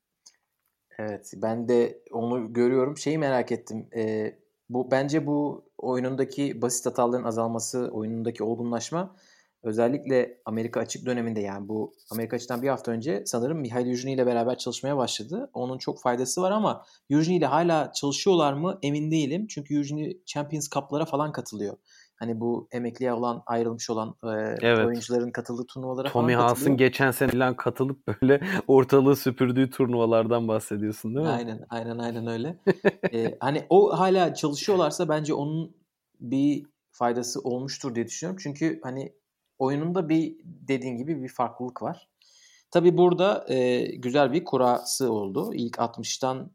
Evet, ben de onu görüyorum. Şeyi merak ettim. Ee, bu bence bu oyunundaki basit hataların azalması, oyunundaki olgunlaşma özellikle Amerika açık döneminde yani bu Amerika açıktan bir hafta önce sanırım Mihail Yujni ile beraber çalışmaya başladı. Onun çok faydası var ama Yujni ile hala çalışıyorlar mı emin değilim. Çünkü Yujni Champions Cup'lara falan katılıyor. Hani bu emekliye olan ayrılmış olan e, evet. oyuncuların katıldığı turnuvalara Tommy falan Haas'ın geçen sene falan katılıp böyle ortalığı süpürdüğü turnuvalardan bahsediyorsun değil mi? Aynen aynen aynen öyle. ee, hani o hala çalışıyorlarsa bence onun bir faydası olmuştur diye düşünüyorum. Çünkü hani oyununda bir dediğin gibi bir farklılık var. Tabi burada e, güzel bir kurası oldu. İlk 60'tan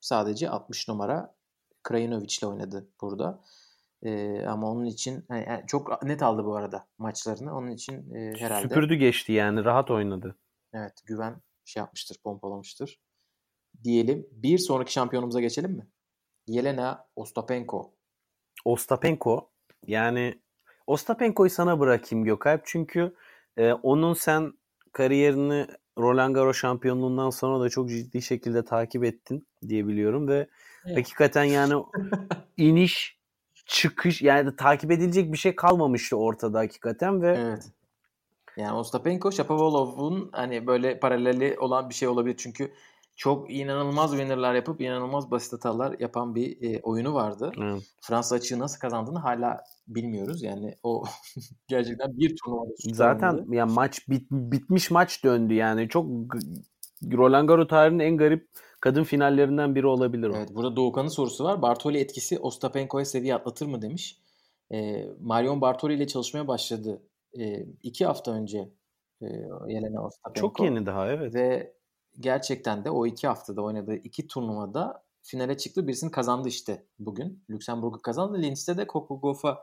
sadece 60 numara Krajinovic ile oynadı burada. E, ama onun için yani çok net aldı bu arada maçlarını. Onun için e, herhalde. Süpürdü geçti yani rahat oynadı. Evet güven şey yapmıştır pompalamıştır. Diyelim bir sonraki şampiyonumuza geçelim mi? Yelena Ostapenko. Ostapenko yani Ostapenko'yu sana bırakayım Gökalp çünkü e, onun sen kariyerini Roland Garros şampiyonluğundan sonra da çok ciddi şekilde takip ettin diye biliyorum ve evet. hakikaten yani iniş çıkış yani takip edilecek bir şey kalmamıştı ortada hakikaten ve evet. Yani Ostapenko Shapovalov'un hani böyle paraleli olan bir şey olabilir çünkü çok inanılmaz winner'lar yapıp inanılmaz basit hatalar yapan bir e, oyunu vardı. Evet. Fransa açığı nasıl kazandığını hala bilmiyoruz. Yani o gerçekten bir turnuvada Zaten ya yani maç bit, bitmiş maç döndü yani. Çok Roland Garros tarihinin en garip kadın finallerinden biri olabilir o. Evet, burada Doğukan'ın sorusu var. Bartoli etkisi Ostapenko'ya seviye atlatır mı demiş. E, Marion Bartoli ile çalışmaya başladı. E, iki hafta önce e, Yelena Ostapenko. Çok yeni daha evet. Ve gerçekten de o iki haftada oynadığı iki turnuvada finale çıktı. Birisini kazandı işte bugün. Lüksemburg'u kazandı. Linz'de de Coco Gauff'a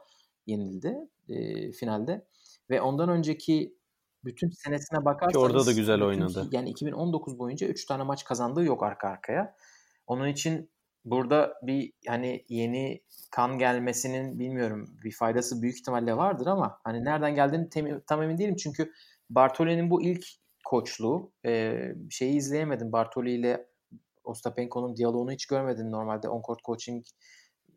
yenildi e, finalde. Ve ondan önceki bütün senesine bakarsanız Ki orada da güzel oynadı. Bütün, yani 2019 boyunca 3 tane maç kazandığı yok arka arkaya. Onun için burada bir hani yeni kan gelmesinin bilmiyorum bir faydası büyük ihtimalle vardır ama hani nereden geldiğini tem, tam emin değilim çünkü Bartoli'nin bu ilk koçluğu e, şeyi izleyemedim Bartoli ile Ostapenko'nun diyaloğunu hiç görmedim normalde on court coaching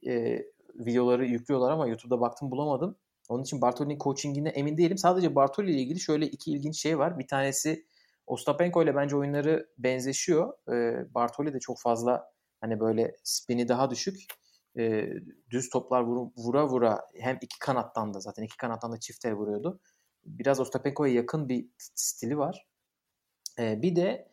e, videoları yüklüyorlar ama YouTube'da baktım bulamadım. Onun için Bartoli'nin coachingine emin değilim. Sadece Bartoli ile ilgili şöyle iki ilginç şey var. Bir tanesi Ostapenko ile bence oyunları benzeşiyor. E, Bartoli de çok fazla hani böyle spini daha düşük. E, düz toplar vur, vura vura hem iki kanattan da zaten iki kanattan da çift el vuruyordu. Biraz Ostapenko'ya yakın bir stili var. E, bir de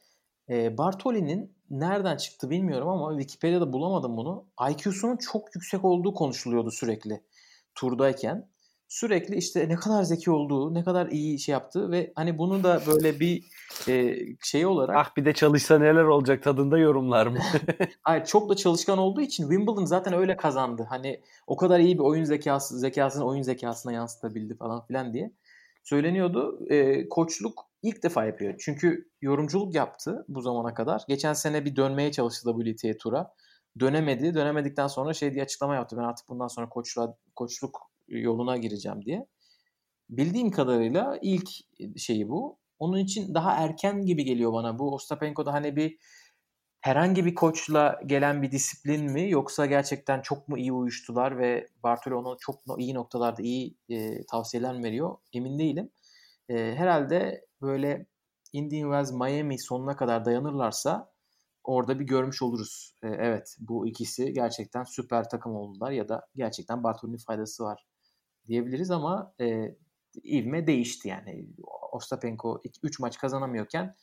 e, Bartoli'nin nereden çıktı bilmiyorum ama Wikipedia'da bulamadım bunu. IQ'sunun çok yüksek olduğu konuşuluyordu sürekli turdayken sürekli işte ne kadar zeki olduğu, ne kadar iyi şey yaptığı ve hani bunu da böyle bir e, şey olarak... Ah bir de çalışsa neler olacak tadında yorumlar mı? Hayır çok da çalışkan olduğu için Wimbledon zaten öyle kazandı. Hani o kadar iyi bir oyun zekası, zekasını oyun zekasına yansıtabildi falan filan diye söyleniyordu. E, koçluk ilk defa yapıyor. Çünkü yorumculuk yaptı bu zamana kadar. Geçen sene bir dönmeye çalıştı WTA Tur'a. Dönemedi. Dönemedikten sonra şey diye açıklama yaptı. Ben artık bundan sonra koçluğa, koçluk yoluna gireceğim diye. Bildiğim kadarıyla ilk şeyi bu. Onun için daha erken gibi geliyor bana. Bu Ostapenko'da hani bir herhangi bir koçla gelen bir disiplin mi yoksa gerçekten çok mu iyi uyuştular ve Bartolo çok iyi noktalarda iyi e, tavsiyeler veriyor emin değilim. E, herhalde böyle Indian Wells Miami sonuna kadar dayanırlarsa orada bir görmüş oluruz. E, evet bu ikisi gerçekten süper takım oldular ya da gerçekten Bartolo'nun faydası var diyebiliriz ama e, ivme değişti yani. Ostapenko 3 maç kazanamıyorken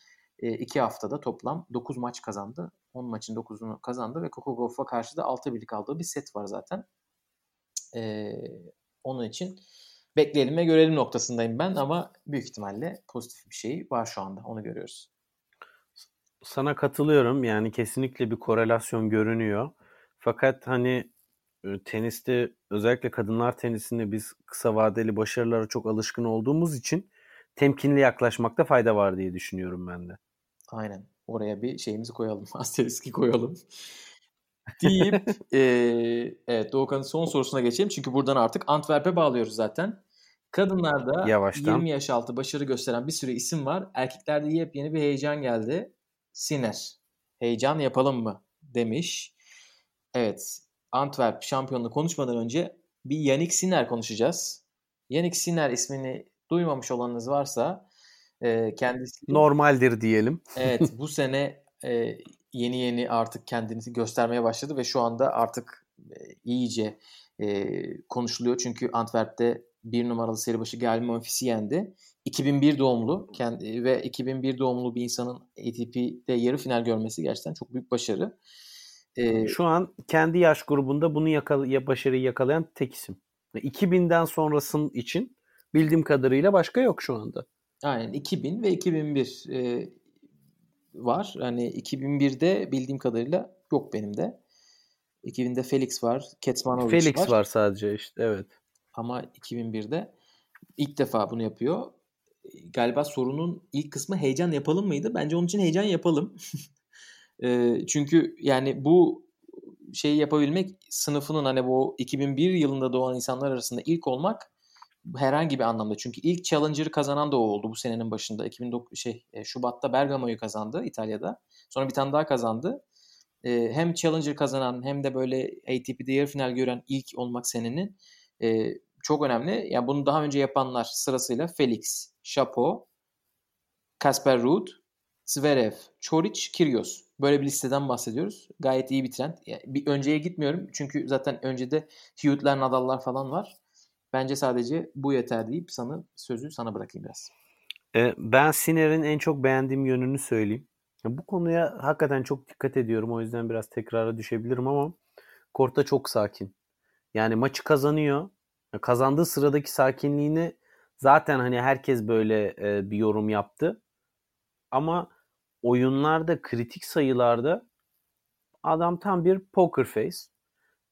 2 e, haftada toplam 9 maç kazandı. 10 maçın 9'unu kazandı ve Coco Gauff'a karşı da 6 birlik aldığı bir set var zaten. E, onun için bekleyelim ve görelim noktasındayım ben ama büyük ihtimalle pozitif bir şey var şu anda. Onu görüyoruz. Sana katılıyorum. Yani kesinlikle bir korelasyon görünüyor. Fakat hani teniste özellikle kadınlar tenisinde biz kısa vadeli başarılara çok alışkın olduğumuz için temkinli yaklaşmakta fayda var diye düşünüyorum ben de. Aynen. Oraya bir şeyimizi koyalım. Asteriski koyalım. deyip e, evet Doğukan'ın son sorusuna geçelim. Çünkü buradan artık Antwerp'e bağlıyoruz zaten. Kadınlarda Yavaştan. 20 yaş altı başarı gösteren bir sürü isim var. Erkeklerde yepyeni bir heyecan geldi. Siner. Heyecan yapalım mı? Demiş. Evet. Antwerp şampiyonluğu konuşmadan önce bir Yannick Sinner konuşacağız. Yannick Sinner ismini duymamış olanınız varsa e, kendisi... Normaldir diyelim. evet bu sene e, yeni yeni artık kendini göstermeye başladı ve şu anda artık e, iyice e, konuşuluyor. Çünkü Antwerp'te bir numaralı seri başı Gael Monfils'i yendi. 2001 doğumlu kendi, ve 2001 doğumlu bir insanın ATP'de yarı final görmesi gerçekten çok büyük başarı. Ee, Şu an kendi yaş grubunda bunu yakala, ya başarıyı yakalayan tek isim. 2000'den sonrasının için bildiğim kadarıyla başka yok şu anda. Aynen 2000 ve 2001 e, var. Hani 2001'de bildiğim kadarıyla yok benim de. 2000'de Felix var, Ketsmanovic var. Felix var sadece işte evet. Ama 2001'de ilk defa bunu yapıyor. Galiba sorunun ilk kısmı heyecan yapalım mıydı? Bence onun için heyecan yapalım. E, çünkü yani bu şeyi yapabilmek sınıfının hani bu 2001 yılında doğan insanlar arasında ilk olmak herhangi bir anlamda. Çünkü ilk Challenger'ı kazanan da o oldu bu senenin başında. 2009 şey e, Şubat'ta Bergamo'yu kazandı İtalya'da. Sonra bir tane daha kazandı. E, hem Challenger kazanan hem de böyle ATP'de yarı final gören ilk olmak senenin e, çok önemli. Yani bunu daha önce yapanlar sırasıyla Felix, Chapo, Kasper Ruud, Zverev, Çoric, Kyrgios. Böyle bir listeden bahsediyoruz. Gayet iyi bir trend. Yani bir önceye gitmiyorum. Çünkü zaten öncede Hughet'ler, Nadal'lar falan var. Bence sadece bu yeter deyip sana sözü sana bırakayım biraz. E, ben Siner'in en çok beğendiğim yönünü söyleyeyim. Bu konuya hakikaten çok dikkat ediyorum. O yüzden biraz tekrara düşebilirim ama Korta çok sakin. Yani maçı kazanıyor. Kazandığı sıradaki sakinliğini zaten hani herkes böyle e, bir yorum yaptı. Ama oyunlarda kritik sayılarda adam tam bir poker face.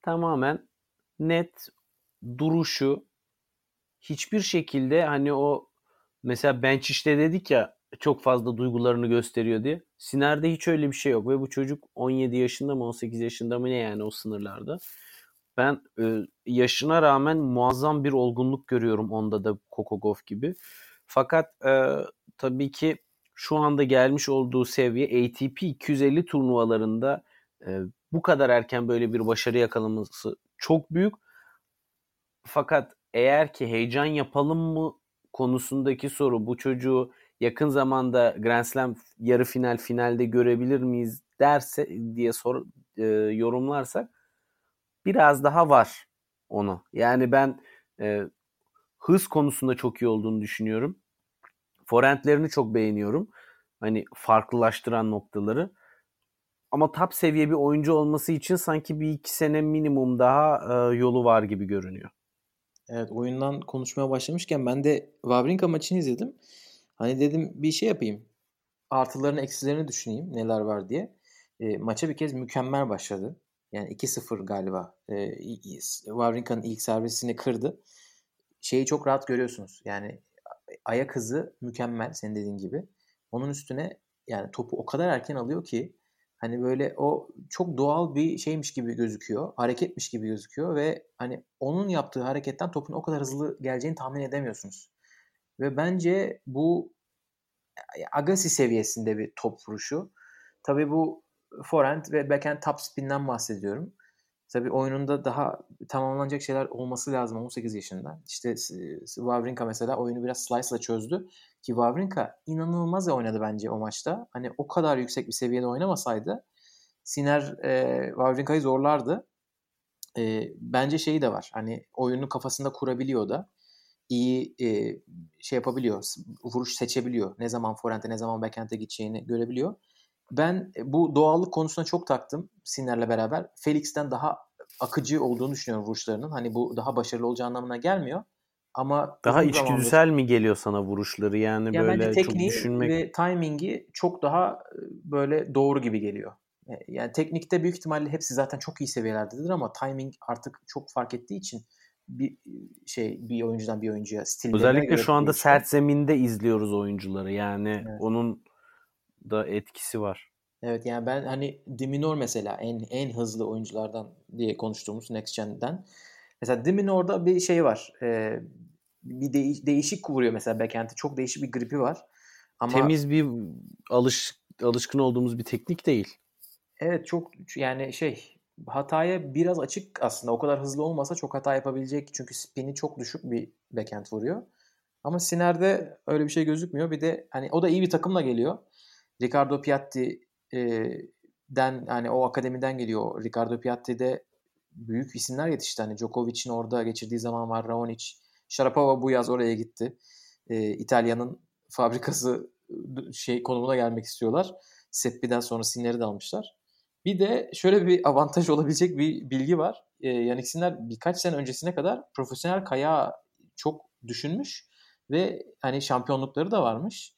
Tamamen net duruşu hiçbir şekilde hani o mesela bench işte dedik ya çok fazla duygularını gösteriyor diye. Siner'de hiç öyle bir şey yok ve bu çocuk 17 yaşında mı 18 yaşında mı ne yani o sınırlarda. Ben e, yaşına rağmen muazzam bir olgunluk görüyorum onda da Gauff gibi. Fakat e, tabii ki şu anda gelmiş olduğu seviye ATP 250 turnuvalarında e, bu kadar erken böyle bir başarı yakalaması çok büyük. Fakat eğer ki heyecan yapalım mı konusundaki soru bu çocuğu yakın zamanda Grand Slam yarı final finalde görebilir miyiz derse diye sor e, yorumlarsak biraz daha var onu. Yani ben e, hız konusunda çok iyi olduğunu düşünüyorum. Forentlerini çok beğeniyorum. Hani farklılaştıran noktaları. Ama top seviye bir oyuncu olması için sanki bir iki sene minimum daha e, yolu var gibi görünüyor. Evet oyundan konuşmaya başlamışken ben de Wawrinka maçını izledim. Hani dedim bir şey yapayım. Artılarını eksilerini düşüneyim neler var diye. E, maça bir kez mükemmel başladı. Yani 2-0 galiba. E, Wawrinka'nın ilk servisini kırdı. Şeyi çok rahat görüyorsunuz. Yani ayak hızı mükemmel senin dediğin gibi. Onun üstüne yani topu o kadar erken alıyor ki hani böyle o çok doğal bir şeymiş gibi gözüküyor. Hareketmiş gibi gözüküyor ve hani onun yaptığı hareketten topun o kadar hızlı geleceğini tahmin edemiyorsunuz. Ve bence bu Agassi seviyesinde bir top vuruşu. Tabii bu forehand ve backhand top spin'den bahsediyorum. Tabii oyununda daha tamamlanacak şeyler olması lazım 18 yaşında. İşte Wawrinka mesela oyunu biraz slice ile çözdü. Ki Wawrinka inanılmaz oynadı bence o maçta. Hani o kadar yüksek bir seviyede oynamasaydı Siner e, Wawrinka'yı zorlardı. E, bence şeyi de var. Hani oyunu kafasında kurabiliyor da. iyi e, şey yapabiliyor. Vuruş seçebiliyor. Ne zaman forehand'e ne zaman backhand'e gideceğini görebiliyor. Ben e, bu doğallık konusuna çok taktım Siner'le beraber. Felix'ten daha akıcı olduğunu düşünüyorum vuruşlarının. Hani bu daha başarılı olacağı anlamına gelmiyor. Ama daha içgüdüsel zamandır... mi geliyor sana vuruşları yani ya böyle çok düşünmek ve timingi çok daha e, böyle doğru gibi geliyor. E, yani teknikte büyük ihtimalle hepsi zaten çok iyi seviyelerdedir ama timing artık çok fark ettiği için bir şey bir oyuncudan bir oyuncuya stil Özellikle şu anda sert zeminde izliyoruz oyuncuları. Yani evet. onun da etkisi var. Evet yani ben hani Diminor mesela en en hızlı oyunculardan diye konuştuğumuz Next Gen'den. Mesela Diminor'da bir şey var. E, bir de, değişik vuruyor mesela backhand'i. Çok değişik bir gripi var. Ama temiz bir alış alışkın olduğumuz bir teknik değil. Evet çok yani şey hataya biraz açık aslında. O kadar hızlı olmasa çok hata yapabilecek. Çünkü spini çok düşük bir backhand vuruyor. Ama Siner'de öyle bir şey gözükmüyor. Bir de hani o da iyi bir takımla geliyor. Ricardo Piatti e, den hani o akademiden geliyor. Ricardo Piatti'de büyük isimler yetişti. Hani Djokovic'in orada geçirdiği zaman var. Raonic. Sharapova bu yaz oraya gitti. E, İtalya'nın fabrikası şey konumuna gelmek istiyorlar. Seppi'den sonra Sinner'i de almışlar. Bir de şöyle bir avantaj olabilecek bir bilgi var. E, Yannick Sinner birkaç sene öncesine kadar profesyonel kaya çok düşünmüş ve hani şampiyonlukları da varmış.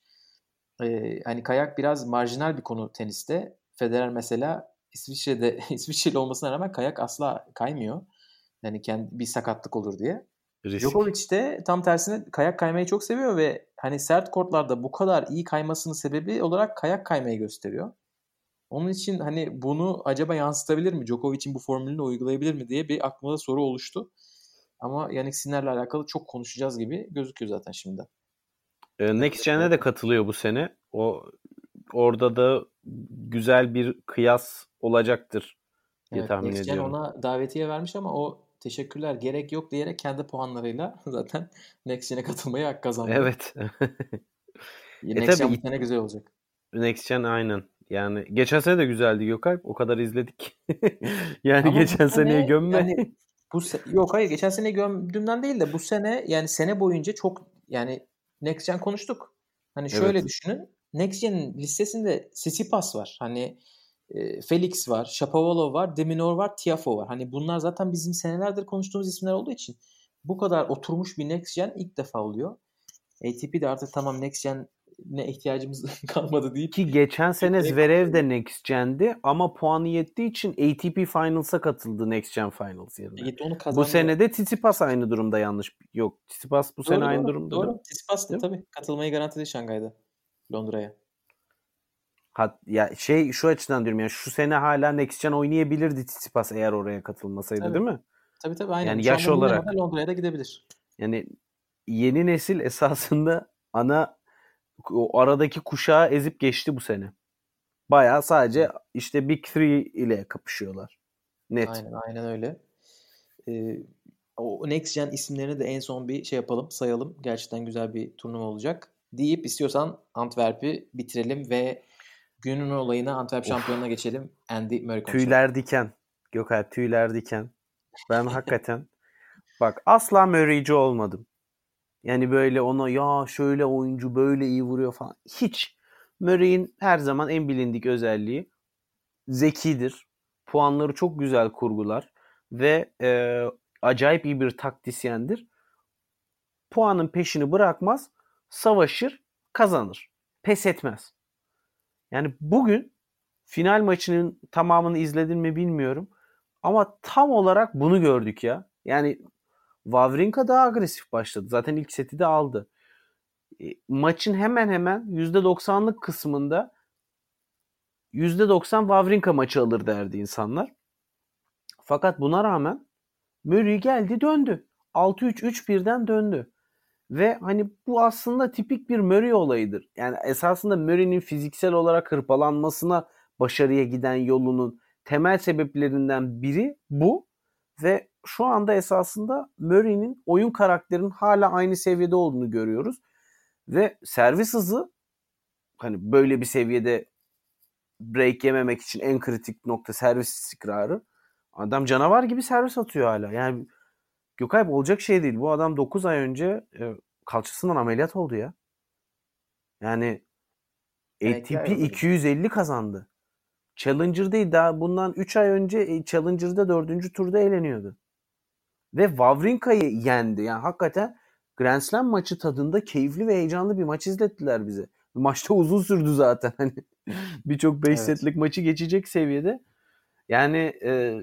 E, hani kayak biraz marjinal bir konu teniste. Federer mesela İsviçre'de İsviçreli olmasına rağmen kayak asla kaymıyor. Yani kendi bir sakatlık olur diye. Risk. Djokovic de tam tersine kayak kaymayı çok seviyor ve hani sert kortlarda bu kadar iyi kaymasının sebebi olarak kayak kaymayı gösteriyor. Onun için hani bunu acaba yansıtabilir mi? Djokovic'in bu formülünü uygulayabilir mi diye bir aklımda soru oluştu. Ama Yannick Sinner'le alakalı çok konuşacağız gibi gözüküyor zaten şimdi. Ee, Next Gen'e de katılıyor bu sene. O orada da güzel bir kıyas olacaktır diye evet, tahmin Next ediyorum. Gen ona davetiye vermiş ama o teşekkürler gerek yok diyerek kendi puanlarıyla zaten Next Gen'e katılmaya hak kazandı. Evet. Next e, Gen bu sene güzel olacak. Next Gen aynen. Yani geçen sene de güzeldi Gökalp. O kadar izledik. yani Ama geçen sene, seneye gömme. Yani bu se- yok hayır geçen sene gömdüğümden değil de bu sene yani sene boyunca çok yani Next Gen konuştuk. Hani şöyle evet. düşünün. Next Gen'in listesinde Tsitsipas var. Hani e, Felix var, Shapovalov var, Deminor var, Tiafo var. Hani bunlar zaten bizim senelerdir konuştuğumuz isimler olduğu için bu kadar oturmuş bir Next Gen ilk defa oluyor. ATP de artık tamam Next Gen ne ihtiyacımız kalmadı deyip. Ki geçen sene Zverev de Next Gen'di ama puanı yettiği için ATP Finals'a katıldı Next Gen Finals yerine. Evet, onu kazandı. Bu sene de Tsitsipas aynı durumda yanlış. Yok Tsitsipas bu doğru, sene doğru, aynı durumda. Doğru. Tsitsipas da tabii katılmayı garantiledi Şangay'da. Londra'ya. Hat, ya şey şu açıdan diyorum yani şu sene hala Next Gen oynayabilirdi Tsitsipas eğer oraya katılmasaydı tabii. değil mi? Tabii tabii aynen. Yani yaş olarak Londra'ya da gidebilir. Yani yeni nesil esasında ana o aradaki kuşağı ezip geçti bu sene. Baya sadece işte Big Three ile kapışıyorlar. Net. Aynen, aynen öyle. Ee, o Next Gen isimlerini de en son bir şey yapalım, sayalım. Gerçekten güzel bir turnuva olacak. deyip istiyorsan Antwerp'i bitirelim ve günün olayına Antwerp şampiyonuna geçelim. Andy Murray. Tüyler diken. Gökhan tüyler diken. Ben hakikaten bak asla Murray'ci olmadım. Yani böyle ona ya şöyle oyuncu böyle iyi vuruyor falan. Hiç. Murray'in her zaman en bilindik özelliği zekidir. Puanları çok güzel kurgular ve e, acayip iyi bir taktisyendir. Puanın peşini bırakmaz, savaşır, kazanır. Pes etmez. Yani bugün final maçının tamamını izledin mi bilmiyorum. Ama tam olarak bunu gördük ya. Yani Wawrinka daha agresif başladı. Zaten ilk seti de aldı. E, maçın hemen hemen %90'lık kısmında %90 Wawrinka maçı alır derdi insanlar. Fakat buna rağmen Murray geldi döndü. 6-3-3-1'den döndü. Ve hani bu aslında tipik bir Murray olayıdır. Yani esasında Murray'nin fiziksel olarak hırpalanmasına başarıya giden yolunun temel sebeplerinden biri bu. Ve şu anda esasında Murray'nin oyun karakterinin hala aynı seviyede olduğunu görüyoruz. Ve servis hızı hani böyle bir seviyede break yememek için en kritik nokta servis istikrarı. Adam canavar gibi servis atıyor hala. Yani Gökalp olacak şey değil. Bu adam 9 ay önce e, kalçasından ameliyat oldu ya. Yani ATP 250 kazandı. Challenger değil daha bundan 3 ay önce e, Challenger'da 4. turda eğleniyordu. Ve Wawrinka'yı yendi. Yani hakikaten Grand Slam maçı tadında keyifli ve heyecanlı bir maç izlettiler bize. Maçta uzun sürdü zaten. Hani birçok 5 evet. setlik maçı geçecek seviyede. Yani e,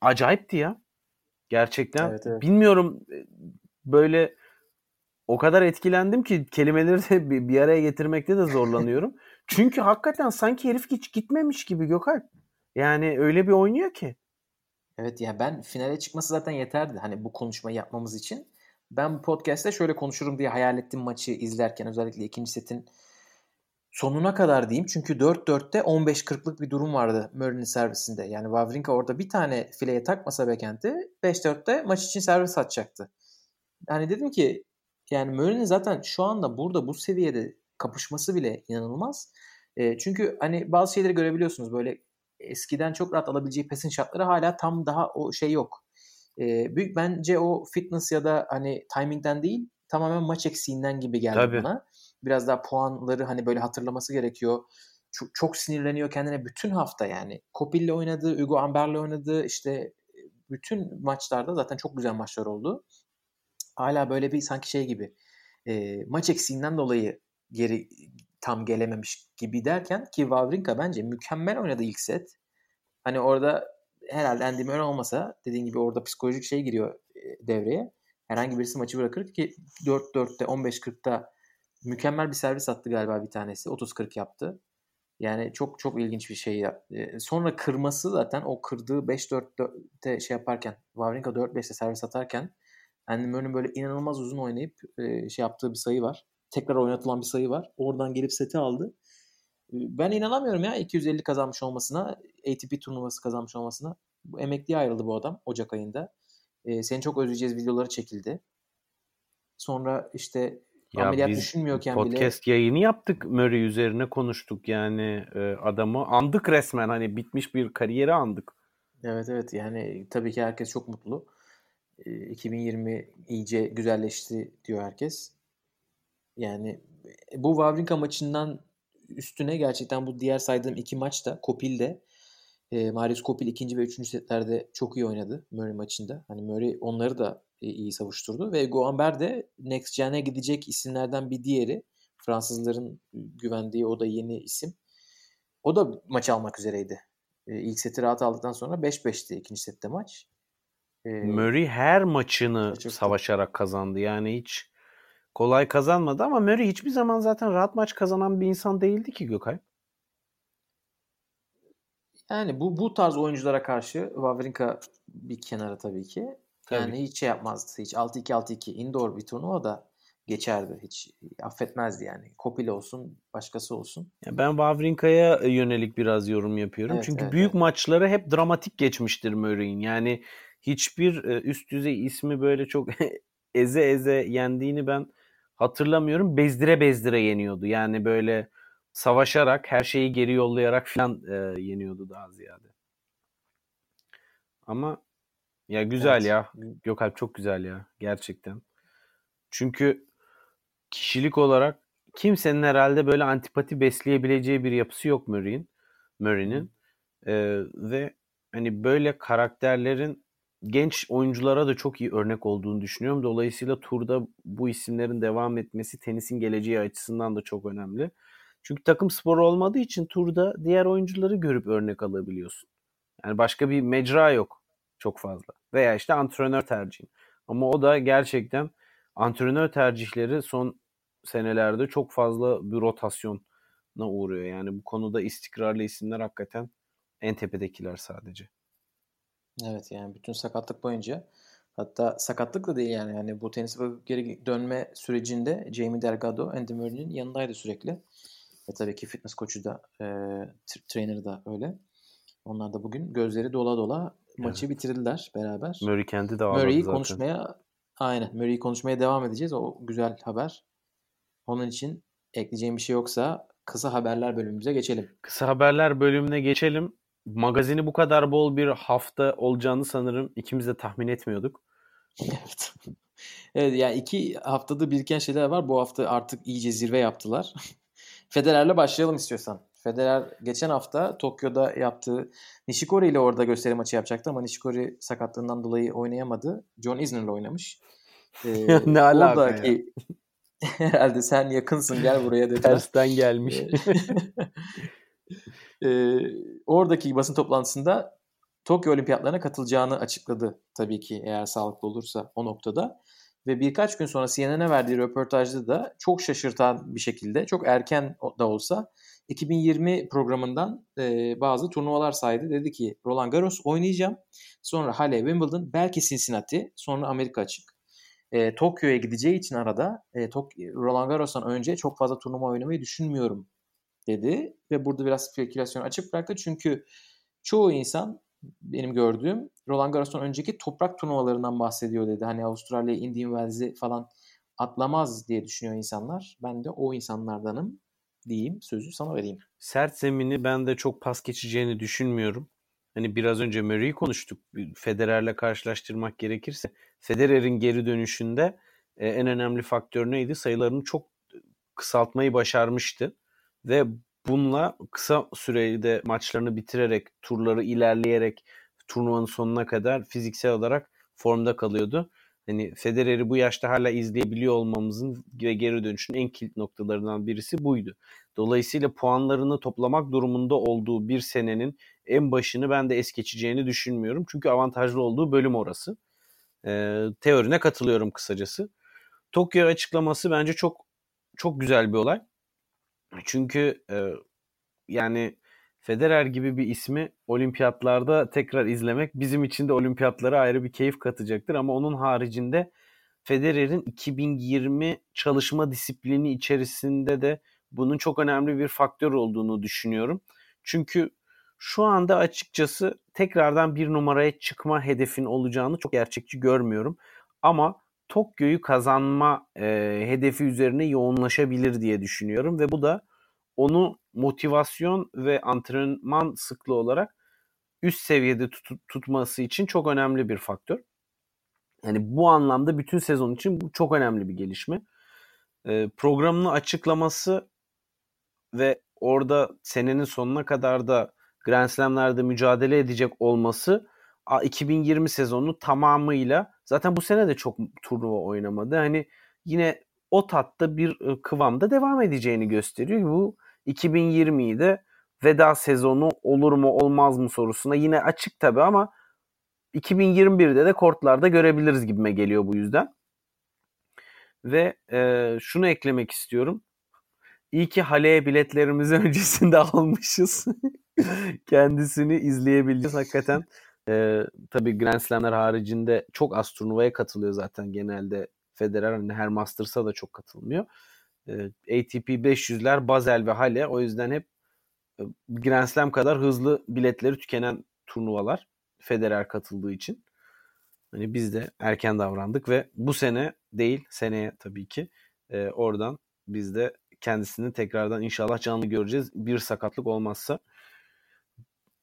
acayipti ya. Gerçekten. Evet, evet. Bilmiyorum e, böyle o kadar etkilendim ki kelimeleri de bir araya getirmekte de zorlanıyorum. Çünkü hakikaten sanki herif hiç gitmemiş gibi Gökalp. Yani öyle bir oynuyor ki. Evet ya yani ben finale çıkması zaten yeterdi. Hani bu konuşmayı yapmamız için. Ben bu podcast'te şöyle konuşurum diye hayal ettim maçı izlerken özellikle ikinci setin sonuna kadar diyeyim. Çünkü 4-4'te 15-40'lık bir durum vardı Murray'nin servisinde. Yani Wawrinka orada bir tane fileye takmasa backhand'i 5-4'te maç için servis atacaktı. Yani dedim ki yani Murray'nin zaten şu anda burada bu seviyede kapışması bile inanılmaz. E, çünkü hani bazı şeyleri görebiliyorsunuz böyle eskiden çok rahat alabileceği pesin şartları hala tam daha o şey yok. E, büyük bence o fitness ya da hani timingden değil tamamen maç eksiğinden gibi geldi Tabii. bana. Biraz daha puanları hani böyle hatırlaması gerekiyor. Çok, çok sinirleniyor kendine bütün hafta yani. Kopil'le oynadı, Hugo Amber'le oynadı. İşte bütün maçlarda zaten çok güzel maçlar oldu. Hala böyle bir sanki şey gibi e, maç eksiğinden dolayı geri tam gelememiş gibi derken ki Wawrinka bence mükemmel oynadı ilk set. Hani orada herhalde Andy Murray olmasa dediğin gibi orada psikolojik şey giriyor e, devreye. Herhangi birisi maçı bırakır ki 4-4'te 15-40'ta mükemmel bir servis attı galiba bir tanesi. 30-40 yaptı. Yani çok çok ilginç bir şey. E, sonra kırması zaten o kırdığı 5-4'te şey yaparken Wawrinka 4-5'te servis atarken Andy Murray'nin böyle inanılmaz uzun oynayıp e, şey yaptığı bir sayı var. Tekrar oynatılan bir sayı var. Oradan gelip seti aldı. E, ben inanamıyorum ya 250 kazanmış olmasına, ATP turnuvası kazanmış olmasına. Bu emekliye ayrıldı bu adam Ocak ayında. E, seni çok özleyeceğiz videoları çekildi. Sonra işte ya ameliyat biz düşünmüyorken podcast bile. Podcast yayını yaptık Murray üzerine konuştuk yani e, adamı andık resmen hani bitmiş bir kariyeri andık. Evet evet yani tabii ki herkes çok mutlu. 2020 iyice güzelleşti diyor herkes. Yani bu Wawrinka maçından üstüne gerçekten bu diğer saydığım iki maçta Kopil'de e, Marius Kopil ikinci ve üçüncü setlerde çok iyi oynadı Murray maçında. Hani Murray onları da iyi savuşturdu ve Goamber de Next Gen'e gidecek isimlerden bir diğeri. Fransızların güvendiği o da yeni isim. O da maç almak üzereydi. E, ilk seti rahat aldıktan sonra 5-5'ti ikinci sette maç. E, Murray her maçını savaşarak kazandı. Yani hiç kolay kazanmadı ama Murray hiçbir zaman zaten rahat maç kazanan bir insan değildi ki Gökay. Yani bu bu tarz oyunculara karşı Wawrinka bir kenara tabii ki. Yani tabii. hiç şey yapmazdı. Hiç 6-2 6-2 indoor bir turnuva da geçerdi. Hiç affetmezdi yani. Kopil olsun, başkası olsun. Ya ben Wawrinka'ya yönelik biraz yorum yapıyorum. Evet, Çünkü evet, büyük evet. maçları hep dramatik geçmiştir Murray'in. Yani hiçbir üst düzey ismi böyle çok eze eze yendiğini ben hatırlamıyorum. Bezdire bezdire yeniyordu. Yani böyle savaşarak, her şeyi geri yollayarak falan e, yeniyordu daha ziyade. Ama ya güzel evet. ya. Gökalp çok güzel ya. Gerçekten. Çünkü kişilik olarak kimsenin herhalde böyle antipati besleyebileceği bir yapısı yok Murray'in. Murray'nin. Ee, ve hani böyle karakterlerin genç oyunculara da çok iyi örnek olduğunu düşünüyorum. Dolayısıyla turda bu isimlerin devam etmesi tenisin geleceği açısından da çok önemli. Çünkü takım sporu olmadığı için turda diğer oyuncuları görüp örnek alabiliyorsun. Yani başka bir mecra yok çok fazla. Veya işte antrenör tercihi. Ama o da gerçekten antrenör tercihleri son senelerde çok fazla bir rotasyona uğruyor. Yani bu konuda istikrarlı isimler hakikaten en tepedekiler sadece. Evet yani bütün sakatlık boyunca hatta sakatlık da değil yani yani bu tenis geri dönme sürecinde Jamie Delgado, Andy Murray'nin yanındaydı sürekli. Ve tabii ki fitness koçu da e, trainer da öyle. Onlar da bugün gözleri dola dola maçı evet. bitirdiler beraber. Murray kendi de Murray'i konuşmaya aynen Murray'i konuşmaya devam edeceğiz. O güzel haber. Onun için ekleyeceğim bir şey yoksa kısa haberler bölümümüze geçelim. Kısa haberler bölümüne geçelim. Magazini bu kadar bol bir hafta olacağını sanırım ikimiz de tahmin etmiyorduk. evet. Evet yani iki haftada biriken şeyler var. Bu hafta artık iyice zirve yaptılar. Federer'le başlayalım istiyorsan. Federer geçen hafta Tokyo'da yaptığı Nishikori ile orada gösteri maçı yapacaktı ama Nishikori sakatlığından dolayı oynayamadı. John Isner'la oynamış. Ee, ne alaka oradaki, ya? herhalde sen yakınsın gel buraya dediler. Tersten gelmiş. Ee, oradaki basın toplantısında Tokyo Olimpiyatlarına katılacağını açıkladı tabii ki eğer sağlıklı olursa o noktada. Ve birkaç gün sonra CNN'e verdiği röportajda da çok şaşırtan bir şekilde, çok erken da olsa 2020 programından e, bazı turnuvalar saydı. Dedi ki Roland Garros oynayacağım. Sonra Halle, Wimbledon, belki Cincinnati, sonra Amerika açık. E, Tokyo'ya gideceği için arada e, Tok- Roland Garros'tan önce çok fazla turnuva oynamayı düşünmüyorum dedi. Ve burada biraz spekülasyon açık bıraktı. Çünkü çoğu insan benim gördüğüm Roland Garros'tan önceki toprak turnuvalarından bahsediyor dedi. Hani Avustralya, Indian Wells'i falan atlamaz diye düşünüyor insanlar. Ben de o insanlardanım diyeyim. Sözü sana vereyim. Sert zemini ben de çok pas geçeceğini düşünmüyorum. Hani biraz önce Murray'i konuştuk. Federer'le karşılaştırmak gerekirse Federer'in geri dönüşünde e, en önemli faktör neydi? Sayılarını çok kısaltmayı başarmıştı ve bununla kısa sürede maçlarını bitirerek, turları ilerleyerek turnuvanın sonuna kadar fiziksel olarak formda kalıyordu. Hani Federer'i bu yaşta hala izleyebiliyor olmamızın ve geri dönüşün en kilit noktalarından birisi buydu. Dolayısıyla puanlarını toplamak durumunda olduğu bir senenin en başını ben de es geçeceğini düşünmüyorum. Çünkü avantajlı olduğu bölüm orası. Ee, teorine katılıyorum kısacası. Tokyo açıklaması bence çok çok güzel bir olay. Çünkü e, yani Federer gibi bir ismi olimpiyatlarda tekrar izlemek bizim için de olimpiyatlara ayrı bir keyif katacaktır. Ama onun haricinde Federer'in 2020 çalışma disiplini içerisinde de bunun çok önemli bir faktör olduğunu düşünüyorum. Çünkü şu anda açıkçası tekrardan bir numaraya çıkma hedefin olacağını çok gerçekçi görmüyorum. Ama Tokyo'yu kazanma e, hedefi üzerine yoğunlaşabilir diye düşünüyorum ve bu da onu motivasyon ve antrenman sıklığı olarak üst seviyede tut- tutması için çok önemli bir faktör. Yani bu anlamda bütün sezon için bu çok önemli bir gelişme. E, programını açıklaması ve orada senenin sonuna kadar da Grand Slam'lerde mücadele edecek olması 2020 sezonu tamamıyla zaten bu sene de çok turnuva oynamadı. Hani yine o tatta bir kıvamda devam edeceğini gösteriyor. Bu 2020'yi de veda sezonu olur mu olmaz mı sorusuna yine açık tabi ama 2021'de de kortlarda görebiliriz gibime geliyor bu yüzden. Ve e, şunu eklemek istiyorum. İyi ki Hale'ye biletlerimizi öncesinde almışız. Kendisini izleyebileceğiz. Hakikaten e, tabii Grand Slam'ler haricinde çok az turnuvaya katılıyor zaten genelde Federer. Hani her Masters'a da çok katılmıyor. E, ATP 500'ler, Basel ve Hale o yüzden hep e, Grand Slam kadar hızlı biletleri tükenen turnuvalar Federer katıldığı için. Hani biz de erken davrandık ve bu sene değil seneye tabii ki E, oradan biz de kendisini tekrardan inşallah canlı göreceğiz. Bir sakatlık olmazsa.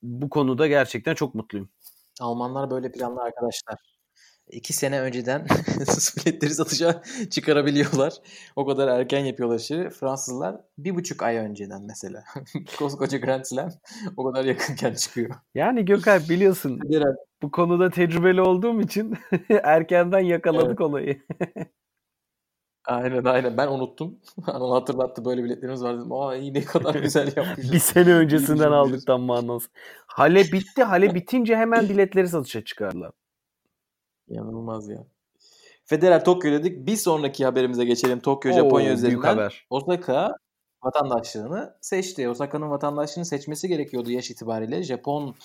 Bu konuda gerçekten çok mutluyum. Almanlar böyle planlı arkadaşlar. İki sene önceden biletleri satışa çıkarabiliyorlar. O kadar erken yapıyorlar işi. Fransızlar bir buçuk ay önceden mesela. Koskoca Grand Slam o kadar yakınken çıkıyor. Yani Gökay biliyorsun bu konuda tecrübeli olduğum için erkenden yakaladık evet. olayı. Aynen aynen. Ben unuttum. Anıl hatırlattı böyle biletlerimiz var dedim. Aa iyi ne kadar güzel yapmışız. bir sene öncesinden aldık tam manası. Hale bitti. Hale bitince hemen biletleri satışa çıkardılar. İnanılmaz ya. Federer Tokyo dedik. Bir sonraki haberimize geçelim. Tokyo, Oo, Japonya üzerinden. Haber. Osaka vatandaşlığını seçti. Osaka'nın vatandaşlığını seçmesi gerekiyordu yaş itibariyle. Japon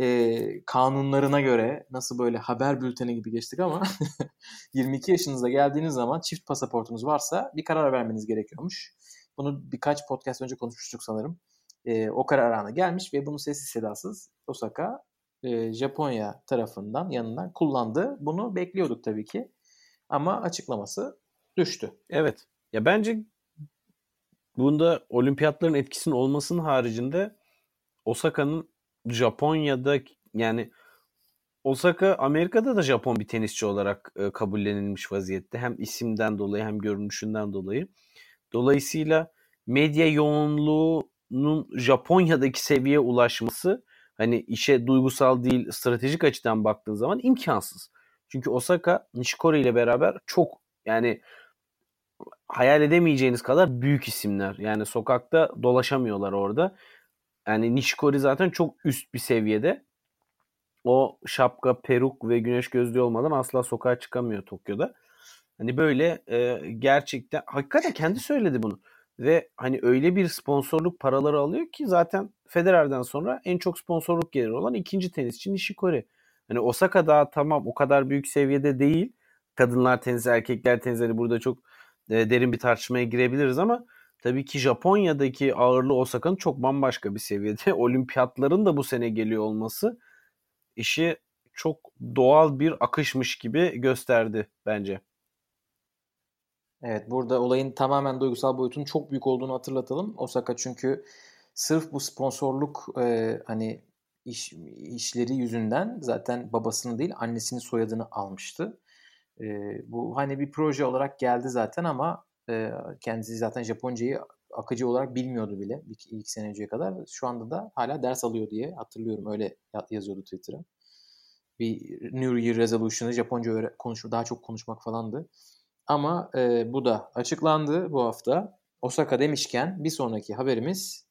e, kanunlarına göre nasıl böyle haber bülteni gibi geçtik ama 22 yaşınıza geldiğiniz zaman çift pasaportunuz varsa bir karar vermeniz gerekiyormuş. Bunu birkaç podcast önce konuşmuştuk sanırım. E, o karar anı gelmiş ve bunu sessiz sedasız Osaka e, Japonya tarafından yanından kullandı. Bunu bekliyorduk tabii ki. Ama açıklaması düştü. Evet. Ya bence bunda olimpiyatların etkisinin olmasının haricinde Osaka'nın Japonya'da yani Osaka Amerika'da da Japon bir tenisçi olarak e, kabullenilmiş vaziyette. Hem isimden dolayı hem görünüşünden dolayı. Dolayısıyla medya yoğunluğunun Japonya'daki seviyeye ulaşması hani işe duygusal değil stratejik açıdan baktığın zaman imkansız. Çünkü Osaka Nishikori ile beraber çok yani hayal edemeyeceğiniz kadar büyük isimler. Yani sokakta dolaşamıyorlar orada. Yani Nishikori zaten çok üst bir seviyede. O şapka, peruk ve güneş gözlüğü olmadan asla sokağa çıkamıyor Tokyo'da. Hani böyle e, gerçekten hakikaten kendi söyledi bunu. Ve hani öyle bir sponsorluk paraları alıyor ki zaten Federer'den sonra en çok sponsorluk geliri olan ikinci tenisçi Nishikori. Hani Osaka daha tamam o kadar büyük seviyede değil. Kadınlar tenisi, erkekler tenisi hani burada çok e, derin bir tartışmaya girebiliriz ama tabii ki Japonya'daki ağırlığı Osaka'nın çok bambaşka bir seviyede. Olimpiyatların da bu sene geliyor olması işi çok doğal bir akışmış gibi gösterdi bence. Evet burada olayın tamamen duygusal boyutunun çok büyük olduğunu hatırlatalım. Osaka çünkü sırf bu sponsorluk e, hani iş, işleri yüzünden zaten babasını değil annesinin soyadını almıştı. E, bu hani bir proje olarak geldi zaten ama e, kendisi zaten Japoncayı akıcı olarak bilmiyordu bile ilk, ilk sene önceye kadar. Şu anda da hala ders alıyor diye hatırlıyorum. Öyle yazıyordu Twitter'a. Bir New Year Resolution'ı Japonca öğre- daha çok konuşmak falandı. Ama e, bu da açıklandı bu hafta. Osaka demişken bir sonraki haberimiz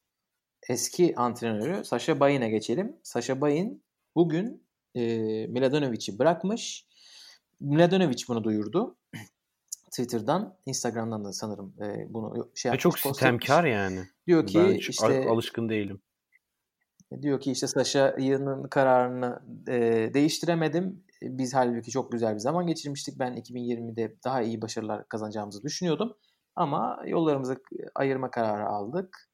eski antrenörü Sasha Bayin'e geçelim. Sasha Bayin bugün e, Miladonovic'i bırakmış. Miladanovic bunu duyurdu. Twitter'dan, Instagram'dan da sanırım e, bunu şey yapmış. Çok sistemkar yani. Diyor ki ben işte alışkın değilim. Diyor ki işte Sasha'nın kararını e, değiştiremedim. Biz halbuki çok güzel bir zaman geçirmiştik. Ben 2020'de daha iyi başarılar kazanacağımızı düşünüyordum. Ama yollarımızı ayırma kararı aldık.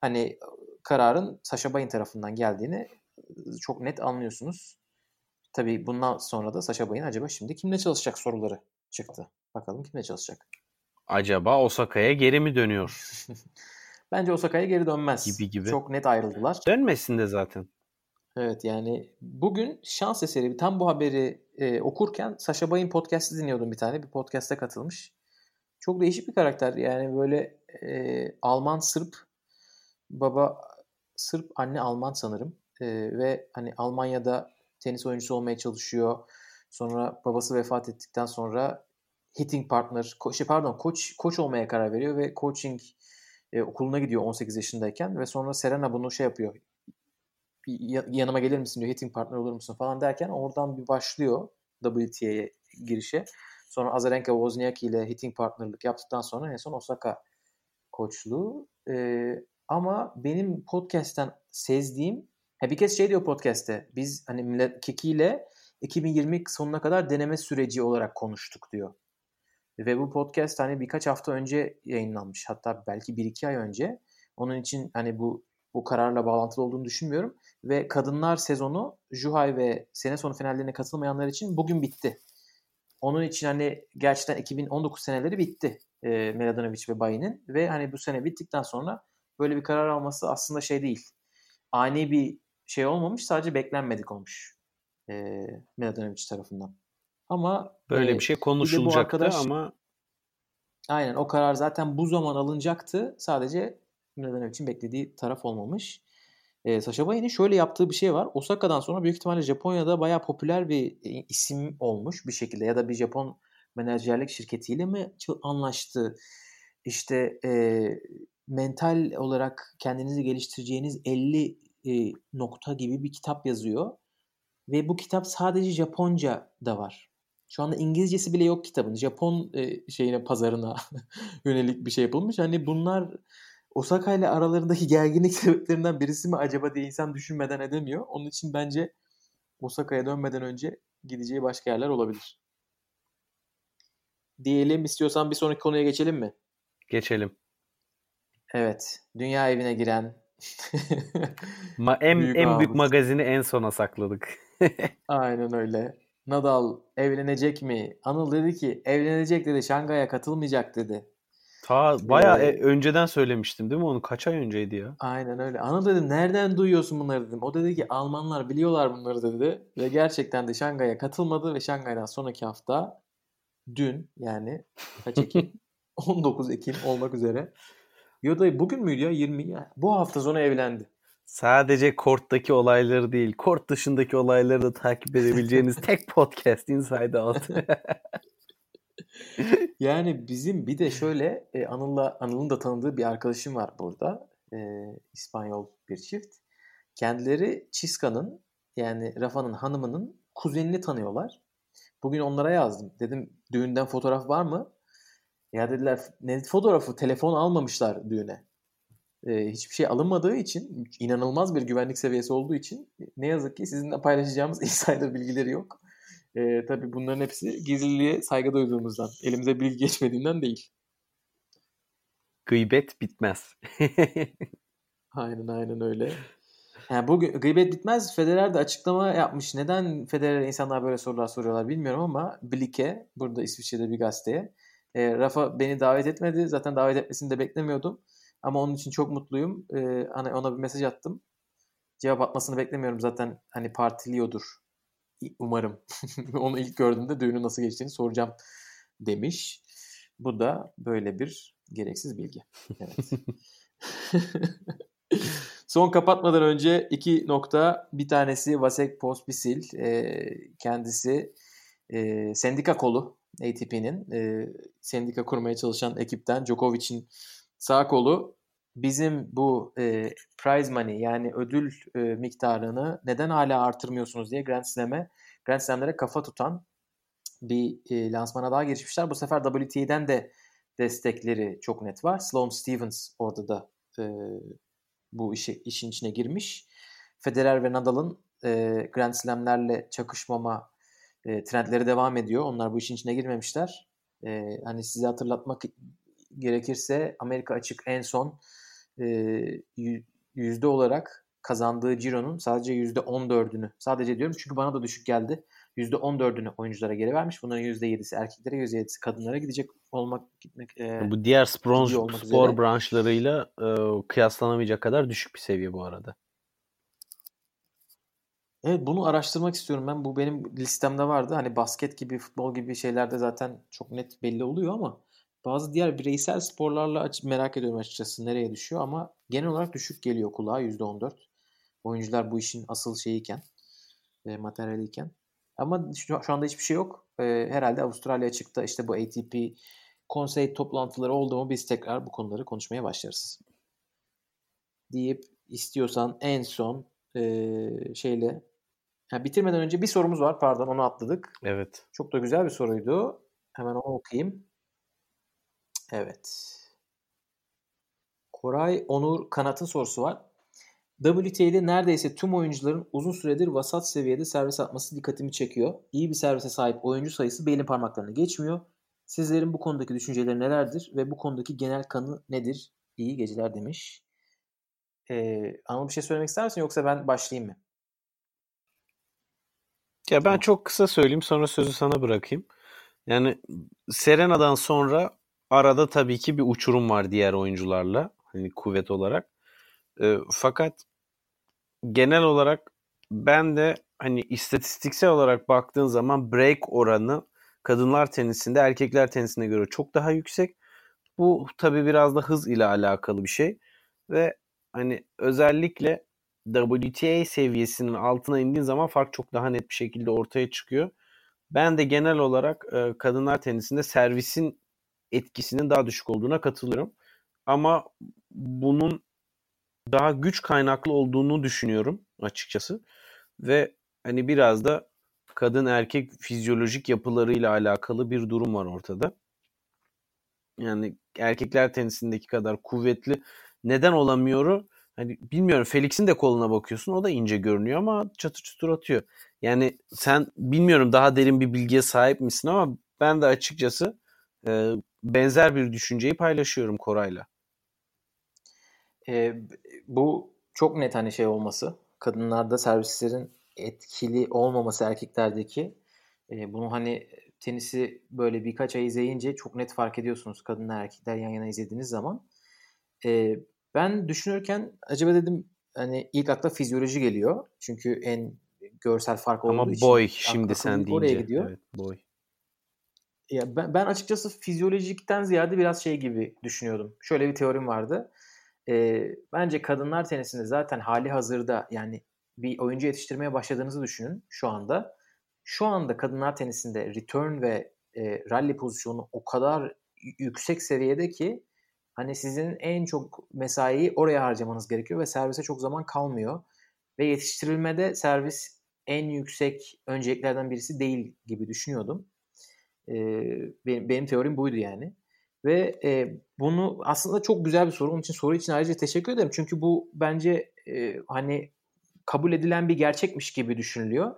Hani kararın Sasha Bayin tarafından geldiğini çok net anlıyorsunuz. Tabii bundan sonra da Sasha Bayin acaba şimdi kimle çalışacak soruları çıktı. Bakalım kimle çalışacak. Acaba Osaka'ya geri mi dönüyor? Bence Osaka'ya geri dönmez. Gibi gibi. Çok net ayrıldılar. Dönmesin de zaten. Evet yani bugün şans eseri tam bu haberi e, okurken Sasha Bay'in podcast'ı dinliyordum bir tane. Bir podcast'e katılmış. Çok değişik bir karakter. Yani böyle e, Alman Sırp baba Sırp anne Alman sanırım. E, ve hani Almanya'da tenis oyuncusu olmaya çalışıyor. Sonra babası vefat ettikten sonra hitting partner, şey pardon koç koç olmaya karar veriyor ve coaching e, okuluna gidiyor 18 yaşındayken ve sonra Serena bunu şey yapıyor. Yanıma gelir misin diyor, hitting partner olur musun falan derken oradan bir başlıyor WTA'ye girişe. Sonra Azarenka Wozniacki ile hitting partnerlık yaptıktan sonra en son Osaka koçluğu. Ee, ama benim podcast'ten sezdiğim ha bir kez şey diyor podcast'te biz hani Kiki ile 2020 sonuna kadar deneme süreci olarak konuştuk diyor. Ve bu podcast hani birkaç hafta önce yayınlanmış. Hatta belki bir iki ay önce. Onun için hani bu bu kararla bağlantılı olduğunu düşünmüyorum. Ve kadınlar sezonu Juhay ve sene sonu finallerine katılmayanlar için bugün bitti. Onun için hani gerçekten 2019 seneleri bitti. E, Mladenovic ve Bayin'in ve hani bu sene bittikten sonra böyle bir karar alması aslında şey değil. Ani bir şey olmamış sadece beklenmedik olmuş. E, Mladenovic tarafından. Ama böyle e, bir şey konuşulacaktı arkadaş, ama aynen o karar zaten bu zaman alınacaktı. Sadece Mladenovic'in beklediği taraf olmamış. E, Sasha Bayin'in şöyle yaptığı bir şey var. Osaka'dan sonra büyük ihtimalle Japonya'da bayağı popüler bir isim olmuş bir şekilde ya da bir Japon menajerlik şirketiyle mi anlaştı? İşte e, mental olarak kendinizi geliştireceğiniz 50 e, nokta gibi bir kitap yazıyor. Ve bu kitap sadece Japonca da var. Şu anda İngilizcesi bile yok kitabın. Japon e, şeyine pazarına yönelik bir şey yapılmış. Hani bunlar Osaka ile aralarındaki gerginlik sebeplerinden birisi mi acaba diye insan düşünmeden edemiyor. Onun için bence Osaka'ya dönmeden önce gideceği başka yerler olabilir. Diyelim istiyorsan bir sonraki konuya geçelim mi? Geçelim. Evet. Dünya evine giren Ma en büyük en büyük magazini en sona sakladık. Aynen öyle. Nadal evlenecek mi? Anıl dedi ki evlenecek dedi. Şangay'a katılmayacak dedi. Ta bayağı ee, e, önceden söylemiştim değil mi onu? Kaç ay önceydi ya? Aynen öyle. Anıl dedim nereden duyuyorsun bunları dedim. O dedi ki Almanlar biliyorlar bunları dedi. Ve gerçekten de Şangay'a katılmadı ve Şangay'dan sonraki hafta dün yani kaç Ekim? 19 Ekim olmak üzere. Yoda bugün müydü ya 20 ya? Bu hafta sonu evlendi. Sadece korttaki olayları değil, kort dışındaki olayları da takip edebileceğiniz tek podcast Inside Out. yani bizim bir de şöyle e, Anıl'la Anıl'ın da tanıdığı bir arkadaşım var burada. E, İspanyol bir çift. Kendileri Çiska'nın yani Rafa'nın hanımının kuzenini tanıyorlar. Bugün onlara yazdım. Dedim düğünden fotoğraf var mı? Ya dediler ne fotoğrafı telefon almamışlar düğüne. Ee, hiçbir şey alınmadığı için inanılmaz bir güvenlik seviyesi olduğu için ne yazık ki sizinle paylaşacağımız insider bilgileri yok. Ee, tabii bunların hepsi gizliliğe saygı duyduğumuzdan, elimize bilgi geçmediğinden değil. Gıybet bitmez. aynen aynen öyle. Yani bu gıybet bitmez. Federer de açıklama yapmış. Neden Federer insanlar böyle sorular soruyorlar bilmiyorum ama Blik'e burada İsviçre'de bir gazeteye e, Rafa beni davet etmedi. Zaten davet etmesini de beklemiyordum. Ama onun için çok mutluyum. E, hani ona bir mesaj attım. Cevap atmasını beklemiyorum zaten. Hani partiliyordur. Umarım. onu ilk gördüğümde düğünün nasıl geçtiğini soracağım demiş. Bu da böyle bir gereksiz bilgi. Evet. Son kapatmadan önce iki nokta. Bir tanesi Vasek Pospisil. E, kendisi e, sendika kolu ATP'nin e, sendika kurmaya çalışan ekipten Djokovic'in sağ kolu bizim bu e, prize money yani ödül e, miktarını neden hala artırmıyorsunuz diye Grand Slam'e Grand Slam'lere kafa tutan bir e, lansmana daha girişmişler. Bu sefer WTA'den de destekleri çok net var. Sloane Stevens orada da e, bu işi, işin içine girmiş. Federer ve Nadal'ın e, Grand Slam'lerle çakışmama e, trendleri devam ediyor. Onlar bu işin içine girmemişler. E, hani size hatırlatmak gerekirse Amerika açık en son e, yüzde olarak kazandığı Ciro'nun sadece yüzde 14'ünü sadece diyorum çünkü bana da düşük geldi. Yüzde 14'ünü oyunculara geri vermiş. Bunların yüzde 7'si erkeklere, yüzde 7'si kadınlara gidecek olmak gitmek. E, bu diğer spor, spor üzere. branşlarıyla e, kıyaslanamayacak kadar düşük bir seviye bu arada. Evet bunu araştırmak istiyorum ben. Bu benim listemde vardı. Hani basket gibi, futbol gibi şeylerde zaten çok net belli oluyor ama bazı diğer bireysel sporlarla merak ediyorum açıkçası nereye düşüyor ama genel olarak düşük geliyor kulağa %14. Oyuncular bu işin asıl şeyiken, e, materyaliyken. Ama şu, şu anda hiçbir şey yok. E, herhalde Avustralya çıktı. İşte bu ATP konsey toplantıları oldu mu biz tekrar bu konuları konuşmaya başlarız. Deyip istiyorsan en son e, şeyle Ha, bitirmeden önce bir sorumuz var. Pardon onu atladık. Evet. Çok da güzel bir soruydu. Hemen onu okuyayım. Evet. Koray Onur Kanat'ın sorusu var. WTA'de neredeyse tüm oyuncuların uzun süredir vasat seviyede servis atması dikkatimi çekiyor. İyi bir servise sahip oyuncu sayısı belin parmaklarına geçmiyor. Sizlerin bu konudaki düşünceleri nelerdir ve bu konudaki genel kanı nedir? İyi geceler demiş. Ee, Anıl bir şey söylemek ister misin yoksa ben başlayayım mı? Ya ben çok kısa söyleyeyim sonra sözü sana bırakayım. Yani Serena'dan sonra arada tabii ki bir uçurum var diğer oyuncularla hani kuvvet olarak. E, fakat genel olarak ben de hani istatistiksel olarak baktığın zaman break oranı kadınlar tenisinde erkekler tenisine göre çok daha yüksek. Bu tabii biraz da hız ile alakalı bir şey ve hani özellikle WTA seviyesinin altına indiğin zaman fark çok daha net bir şekilde ortaya çıkıyor. Ben de genel olarak e, kadınlar tenisinde servisin etkisinin daha düşük olduğuna katılıyorum. Ama bunun daha güç kaynaklı olduğunu düşünüyorum açıkçası. Ve hani biraz da kadın erkek fizyolojik yapılarıyla alakalı bir durum var ortada. Yani erkekler tenisindeki kadar kuvvetli neden olamıyor? Hani bilmiyorum Felix'in de koluna bakıyorsun o da ince görünüyor ama çatır çutur atıyor. Yani sen bilmiyorum daha derin bir bilgiye sahip misin ama ben de açıkçası e, benzer bir düşünceyi paylaşıyorum Koray'la. E, bu çok net hani şey olması. Kadınlarda servislerin etkili olmaması erkeklerdeki. E, bunu hani tenisi böyle birkaç ay izleyince çok net fark ediyorsunuz kadınlar erkekler yan yana izlediğiniz zaman. E, ben düşünürken acaba dedim hani ilk akla fizyoloji geliyor. Çünkü en görsel fark olduğu Ama için. boy şimdi sen deyince. Oraya gidiyor. Evet boy. Ya ben, ben açıkçası fizyolojikten ziyade biraz şey gibi düşünüyordum. Şöyle bir teorim vardı. Ee, bence kadınlar tenisinde zaten hali hazırda yani bir oyuncu yetiştirmeye başladığınızı düşünün şu anda. Şu anda kadınlar tenisinde return ve e, rally pozisyonu o kadar yüksek seviyede ki hani sizin en çok mesaiyi oraya harcamanız gerekiyor ve servise çok zaman kalmıyor. Ve yetiştirilmede servis en yüksek önceliklerden birisi değil gibi düşünüyordum. Ee, benim, benim teorim buydu yani. Ve e, bunu aslında çok güzel bir soru. Onun için soru için ayrıca teşekkür ederim. Çünkü bu bence e, hani kabul edilen bir gerçekmiş gibi düşünülüyor.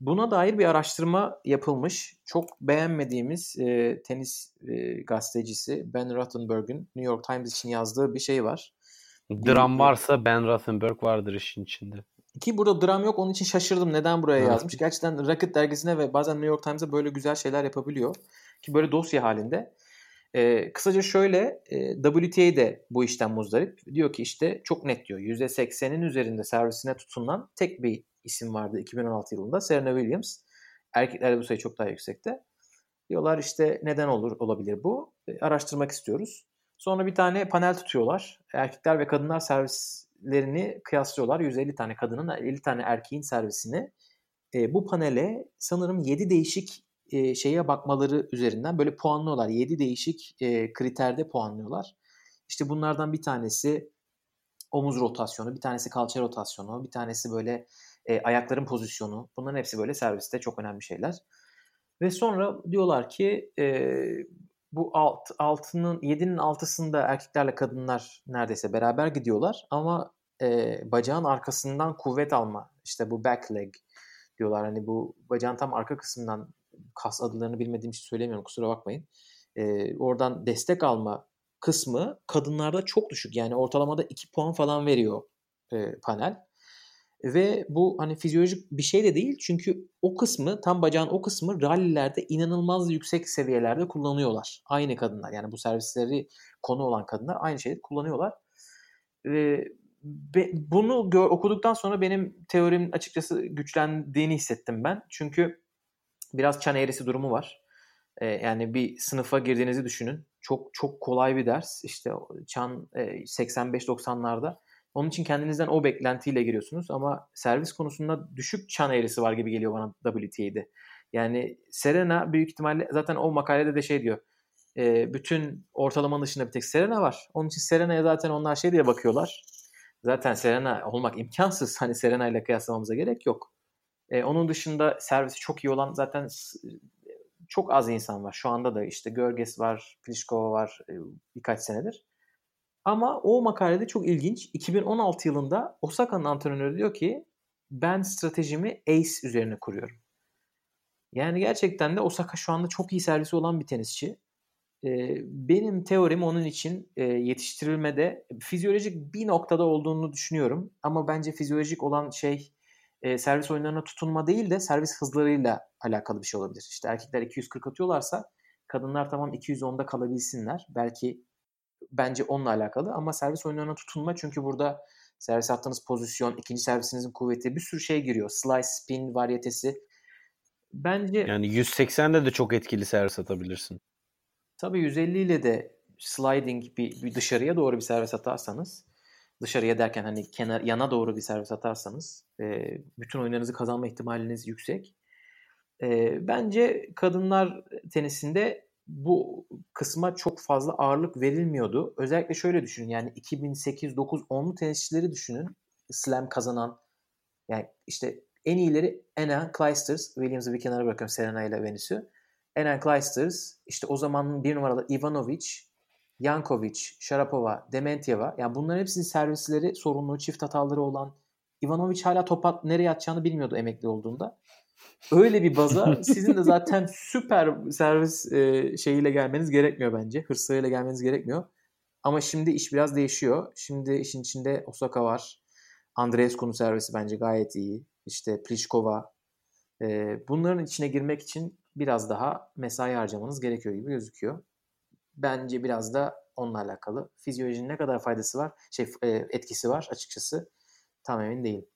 Buna dair bir araştırma yapılmış. Çok beğenmediğimiz e, tenis e, gazetecisi Ben Rothenberg'in New York Times için yazdığı bir şey var. Dram varsa Ben Rothenberg vardır işin içinde. Ki burada dram yok onun için şaşırdım neden buraya evet. yazmış. Gerçekten Rocket dergisine ve bazen New York Times'a böyle güzel şeyler yapabiliyor. Ki böyle dosya halinde. Ee, kısaca şöyle e, WTA de bu işten muzdarip. Diyor ki işte çok net diyor. %80'in üzerinde servisine tutulan tek bir isim vardı 2016 yılında. Serena Williams. Erkeklerde bu sayı çok daha yüksekte. Diyorlar işte neden olur olabilir bu? E, araştırmak istiyoruz. Sonra bir tane panel tutuyorlar. Erkekler ve kadınlar servislerini kıyaslıyorlar. 150 tane kadının 50 tane erkeğin servisini. E, bu panele sanırım 7 değişik e, şeye bakmaları üzerinden böyle puanlıyorlar. 7 değişik e, kriterde puanlıyorlar. İşte bunlardan bir tanesi omuz rotasyonu, bir tanesi kalça rotasyonu, bir tanesi böyle e, ayakların pozisyonu. Bunların hepsi böyle serviste çok önemli şeyler. Ve sonra diyorlar ki e, bu alt, altının yedinin altısında erkeklerle kadınlar neredeyse beraber gidiyorlar ama e, bacağın arkasından kuvvet alma işte bu back leg diyorlar hani bu bacağın tam arka kısmından kas adlarını bilmediğim için söylemiyorum kusura bakmayın. E, oradan destek alma kısmı kadınlarda çok düşük. Yani ortalamada 2 puan falan veriyor e, panel. Ve bu hani fizyolojik bir şey de değil. Çünkü o kısmı tam bacağın o kısmı rallilerde inanılmaz yüksek seviyelerde kullanıyorlar. Aynı kadınlar yani bu servisleri konu olan kadınlar aynı şeyi kullanıyorlar. Ve bunu gör, okuduktan sonra benim teorim açıkçası güçlendiğini hissettim ben. Çünkü biraz çan eğrisi durumu var. Ee, yani bir sınıfa girdiğinizi düşünün. Çok çok kolay bir ders. İşte çan e, 85-90'larda. Onun için kendinizden o beklentiyle giriyorsunuz ama servis konusunda düşük çan eğrisi var gibi geliyor bana WTA'de. Yani Serena büyük ihtimalle zaten o makalede de şey diyor. E, bütün ortalamanın dışında bir tek Serena var. Onun için Serena'ya zaten onlar şey diye bakıyorlar. Zaten Serena olmak imkansız. Hani Serena ile kıyaslamamıza gerek yok. E, onun dışında servisi çok iyi olan zaten çok az insan var. Şu anda da işte Görges var, Pliskova var e, birkaç senedir. Ama o makalede çok ilginç. 2016 yılında Osaka'nın antrenörü diyor ki ben stratejimi ACE üzerine kuruyorum. Yani gerçekten de Osaka şu anda çok iyi servisi olan bir tenisçi. Ee, benim teorim onun için e, yetiştirilmede fizyolojik bir noktada olduğunu düşünüyorum. Ama bence fizyolojik olan şey e, servis oyunlarına tutunma değil de servis hızlarıyla alakalı bir şey olabilir. İşte erkekler 240 atıyorlarsa Kadınlar tamam 210'da kalabilsinler. Belki bence onunla alakalı ama servis oyunlarına tutunma çünkü burada servis attığınız pozisyon, ikinci servisinizin kuvveti bir sürü şey giriyor. Slice, spin varyetesi. Bence Yani 180'de de çok etkili servis atabilirsin. tabii 150 ile de sliding bir, bir dışarıya doğru bir servis atarsanız dışarıya derken hani kenar yana doğru bir servis atarsanız e, bütün oyunlarınızı kazanma ihtimaliniz yüksek. E, bence kadınlar tenisinde bu kısma çok fazla ağırlık verilmiyordu. Özellikle şöyle düşünün yani 2008, 9, 10'lu tenisçileri düşünün. Slam kazanan yani işte en iyileri Anna Clijsters. Williams'ı bir kenara bırakıyorum Serena ile Venüs'ü. Anna Clijsters, işte o zamanın bir numaralı Ivanovic, Jankovic, Sharapova, Dementieva. Yani bunların hepsinin servisleri sorunlu, çift hataları olan Ivanovic hala topa nereye atacağını bilmiyordu emekli olduğunda. Öyle bir baza sizin de zaten süper servis e, şeyiyle gelmeniz gerekmiyor bence. Hırslarıyla gelmeniz gerekmiyor. Ama şimdi iş biraz değişiyor. Şimdi işin içinde Osaka var. Andreescu'nun servisi bence gayet iyi. İşte Pliskova. E, bunların içine girmek için biraz daha mesai harcamanız gerekiyor gibi gözüküyor. Bence biraz da onunla alakalı. Fizyolojinin ne kadar faydası var, şey e, etkisi var açıkçası tam emin değilim.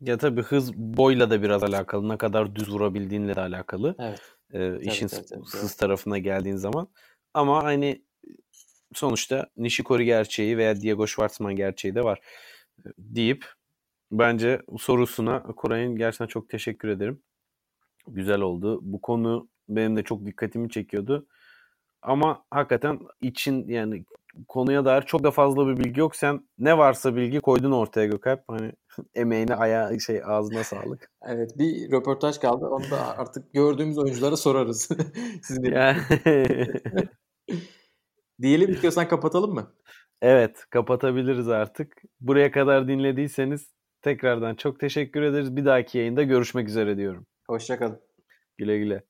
Ya tabii hız boyla da biraz alakalı. Ne kadar düz vurabildiğinle de alakalı. Evet. Ee, işin tabii, tabii, hız tarafına geldiğin zaman. Ama hani sonuçta Nishikori gerçeği veya Diego Schwartzman gerçeği de var deyip bence sorusuna Koray'ın gerçekten çok teşekkür ederim. Güzel oldu. Bu konu benim de çok dikkatimi çekiyordu. Ama hakikaten için yani konuya dair çok da fazla bir bilgi yok. Sen ne varsa bilgi koydun ortaya Gökalp. Hani emeğine, aya şey ağzına sağlık. Evet bir röportaj kaldı. Onu da artık gördüğümüz oyunculara sorarız. Sizin. Diyelim istiyorsan kapatalım mı? evet, kapatabiliriz artık. Buraya kadar dinlediyseniz tekrardan çok teşekkür ederiz. Bir dahaki yayında görüşmek üzere diyorum. Hoşçakalın. Güle güle.